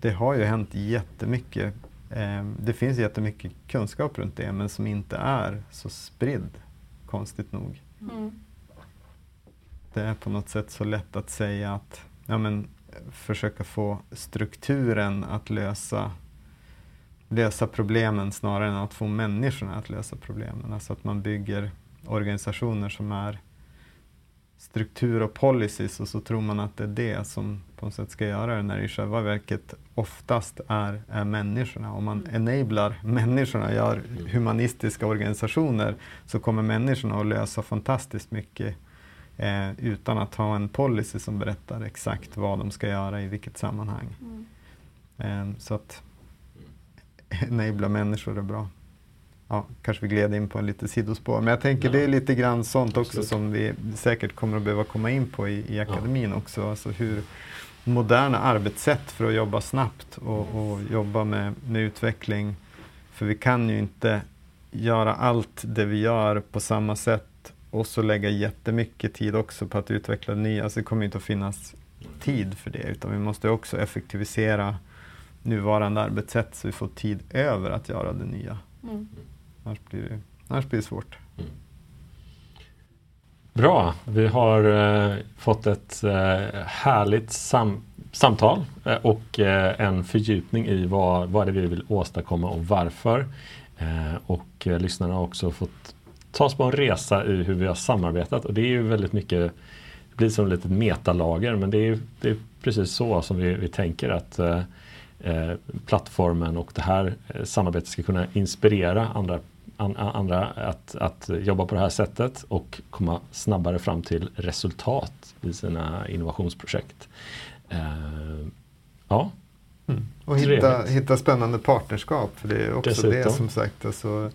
det har ju hänt jättemycket. Eh, det finns jättemycket kunskap runt det men som inte är så spridd, konstigt nog. Mm. Det är på något sätt så lätt att säga att ja, men, försöka få strukturen att lösa lösa problemen snarare än att få människorna att lösa problemen. Alltså att man bygger organisationer som är struktur och policies och så tror man att det är det som på något sätt ska göra det när det i själva verket oftast är, är människorna. Om man enablar människorna, gör humanistiska organisationer så kommer människorna att lösa fantastiskt mycket eh, utan att ha en policy som berättar exakt vad de ska göra i vilket sammanhang. Mm. Eh, så att enabla människor är bra. Ja, kanske vi gled in på en lite sidospår, men jag tänker ja. det är lite grann sånt också Absolut. som vi säkert kommer att behöva komma in på i, i akademin ja. också. Alltså hur moderna arbetssätt för att jobba snabbt och, och jobba med, med utveckling. För vi kan ju inte göra allt det vi gör på samma sätt och så lägga jättemycket tid också på att utveckla nya. Alltså det kommer inte att finnas tid för det utan vi måste också effektivisera nuvarande arbetssätt så vi får tid över att göra det nya. Mm. Annars, blir det, annars blir det svårt. Mm. Bra, vi har eh, fått ett eh, härligt sam samtal eh, och eh, en fördjupning i vad, vad det är vi vill åstadkomma och varför. Eh, och eh, lyssnarna har också fått ta oss på en resa i hur vi har samarbetat och det är ju väldigt mycket det blir som ett litet metalager men det är, det är precis så som vi, vi tänker att Eh, plattformen och det här eh, samarbetet ska kunna inspirera andra, an, andra att, att jobba på det här sättet och komma snabbare fram till resultat i sina innovationsprojekt. Eh, ja. Mm. Och hitta, hitta spännande partnerskap, för det är också Dessutom. det som sagt. Alltså,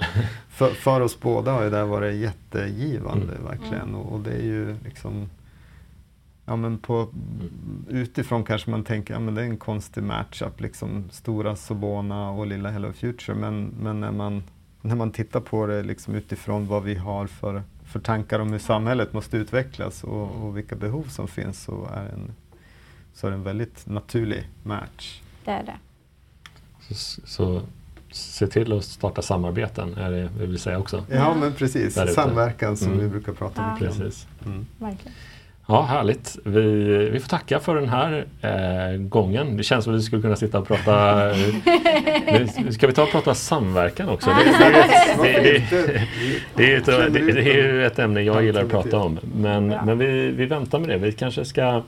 för, för oss båda har det varit jättegivande mm. verkligen. Och, och, det är ju liksom ja, men på, utifrån kanske man tänker att ja, det är en konstig matchup, liksom stora Sobona och lilla Hello Future. Men, men när, man, när man tittar på det liksom utifrån vad vi har för, för tankar om hur samhället måste utvecklas och, och vilka behov som finns så är, en, så är det en väldigt naturlig match. Det är det. Så, så se till att starta samarbeten är det vi vill säga också. Ja men precis, samverkan som mm. vi brukar prata ja. om. Precis. Mm. Verkligen. Ja, härligt. Vi, vi får tacka för den här eh, gången. Det känns som att vi skulle kunna sitta och prata... Nu ska vi ta och prata samverkan också? Det, det, det, det, är ett, det, är ju ett ämne jag gillar att prata om. Men, men vi, vi väntar med det. Vi kanske ska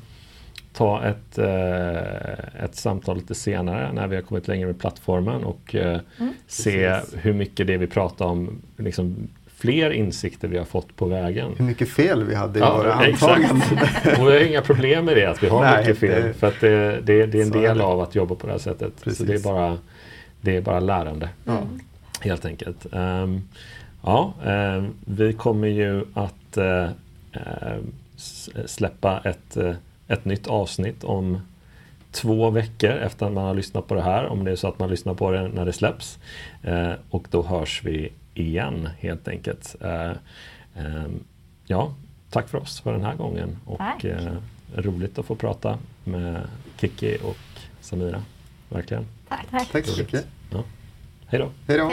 ta ett, eh, ett samtal lite senare när vi har kommit längre med plattformen och eh, mm. se hur mycket det vi pratar om liksom, fler insikter vi har fått på vägen. Hur mycket fel vi hade i ja, våra antaganden. och vi har inga problem med det, att vi har Nej, mycket fel. Det, för att det, det, det är en del av att jobba på det här sättet. Precis. Så det är bara, det är bara lärande. Mm. Helt enkelt. Um, ja, um, vi kommer ju att uh, uh, släppa ett, uh, ett nytt avsnitt om två veckor efter att man har lyssnat på det här. Om det är så att man lyssnar på det när det släpps. och då hörs vi igen helt enkelt. Eh, eh, ja, tack för oss för den här gången och eh, roligt att få prata med Kiki och Samira. Verkligen. Tack, tack. tack så mycket. Ja. Hej då. Hej då.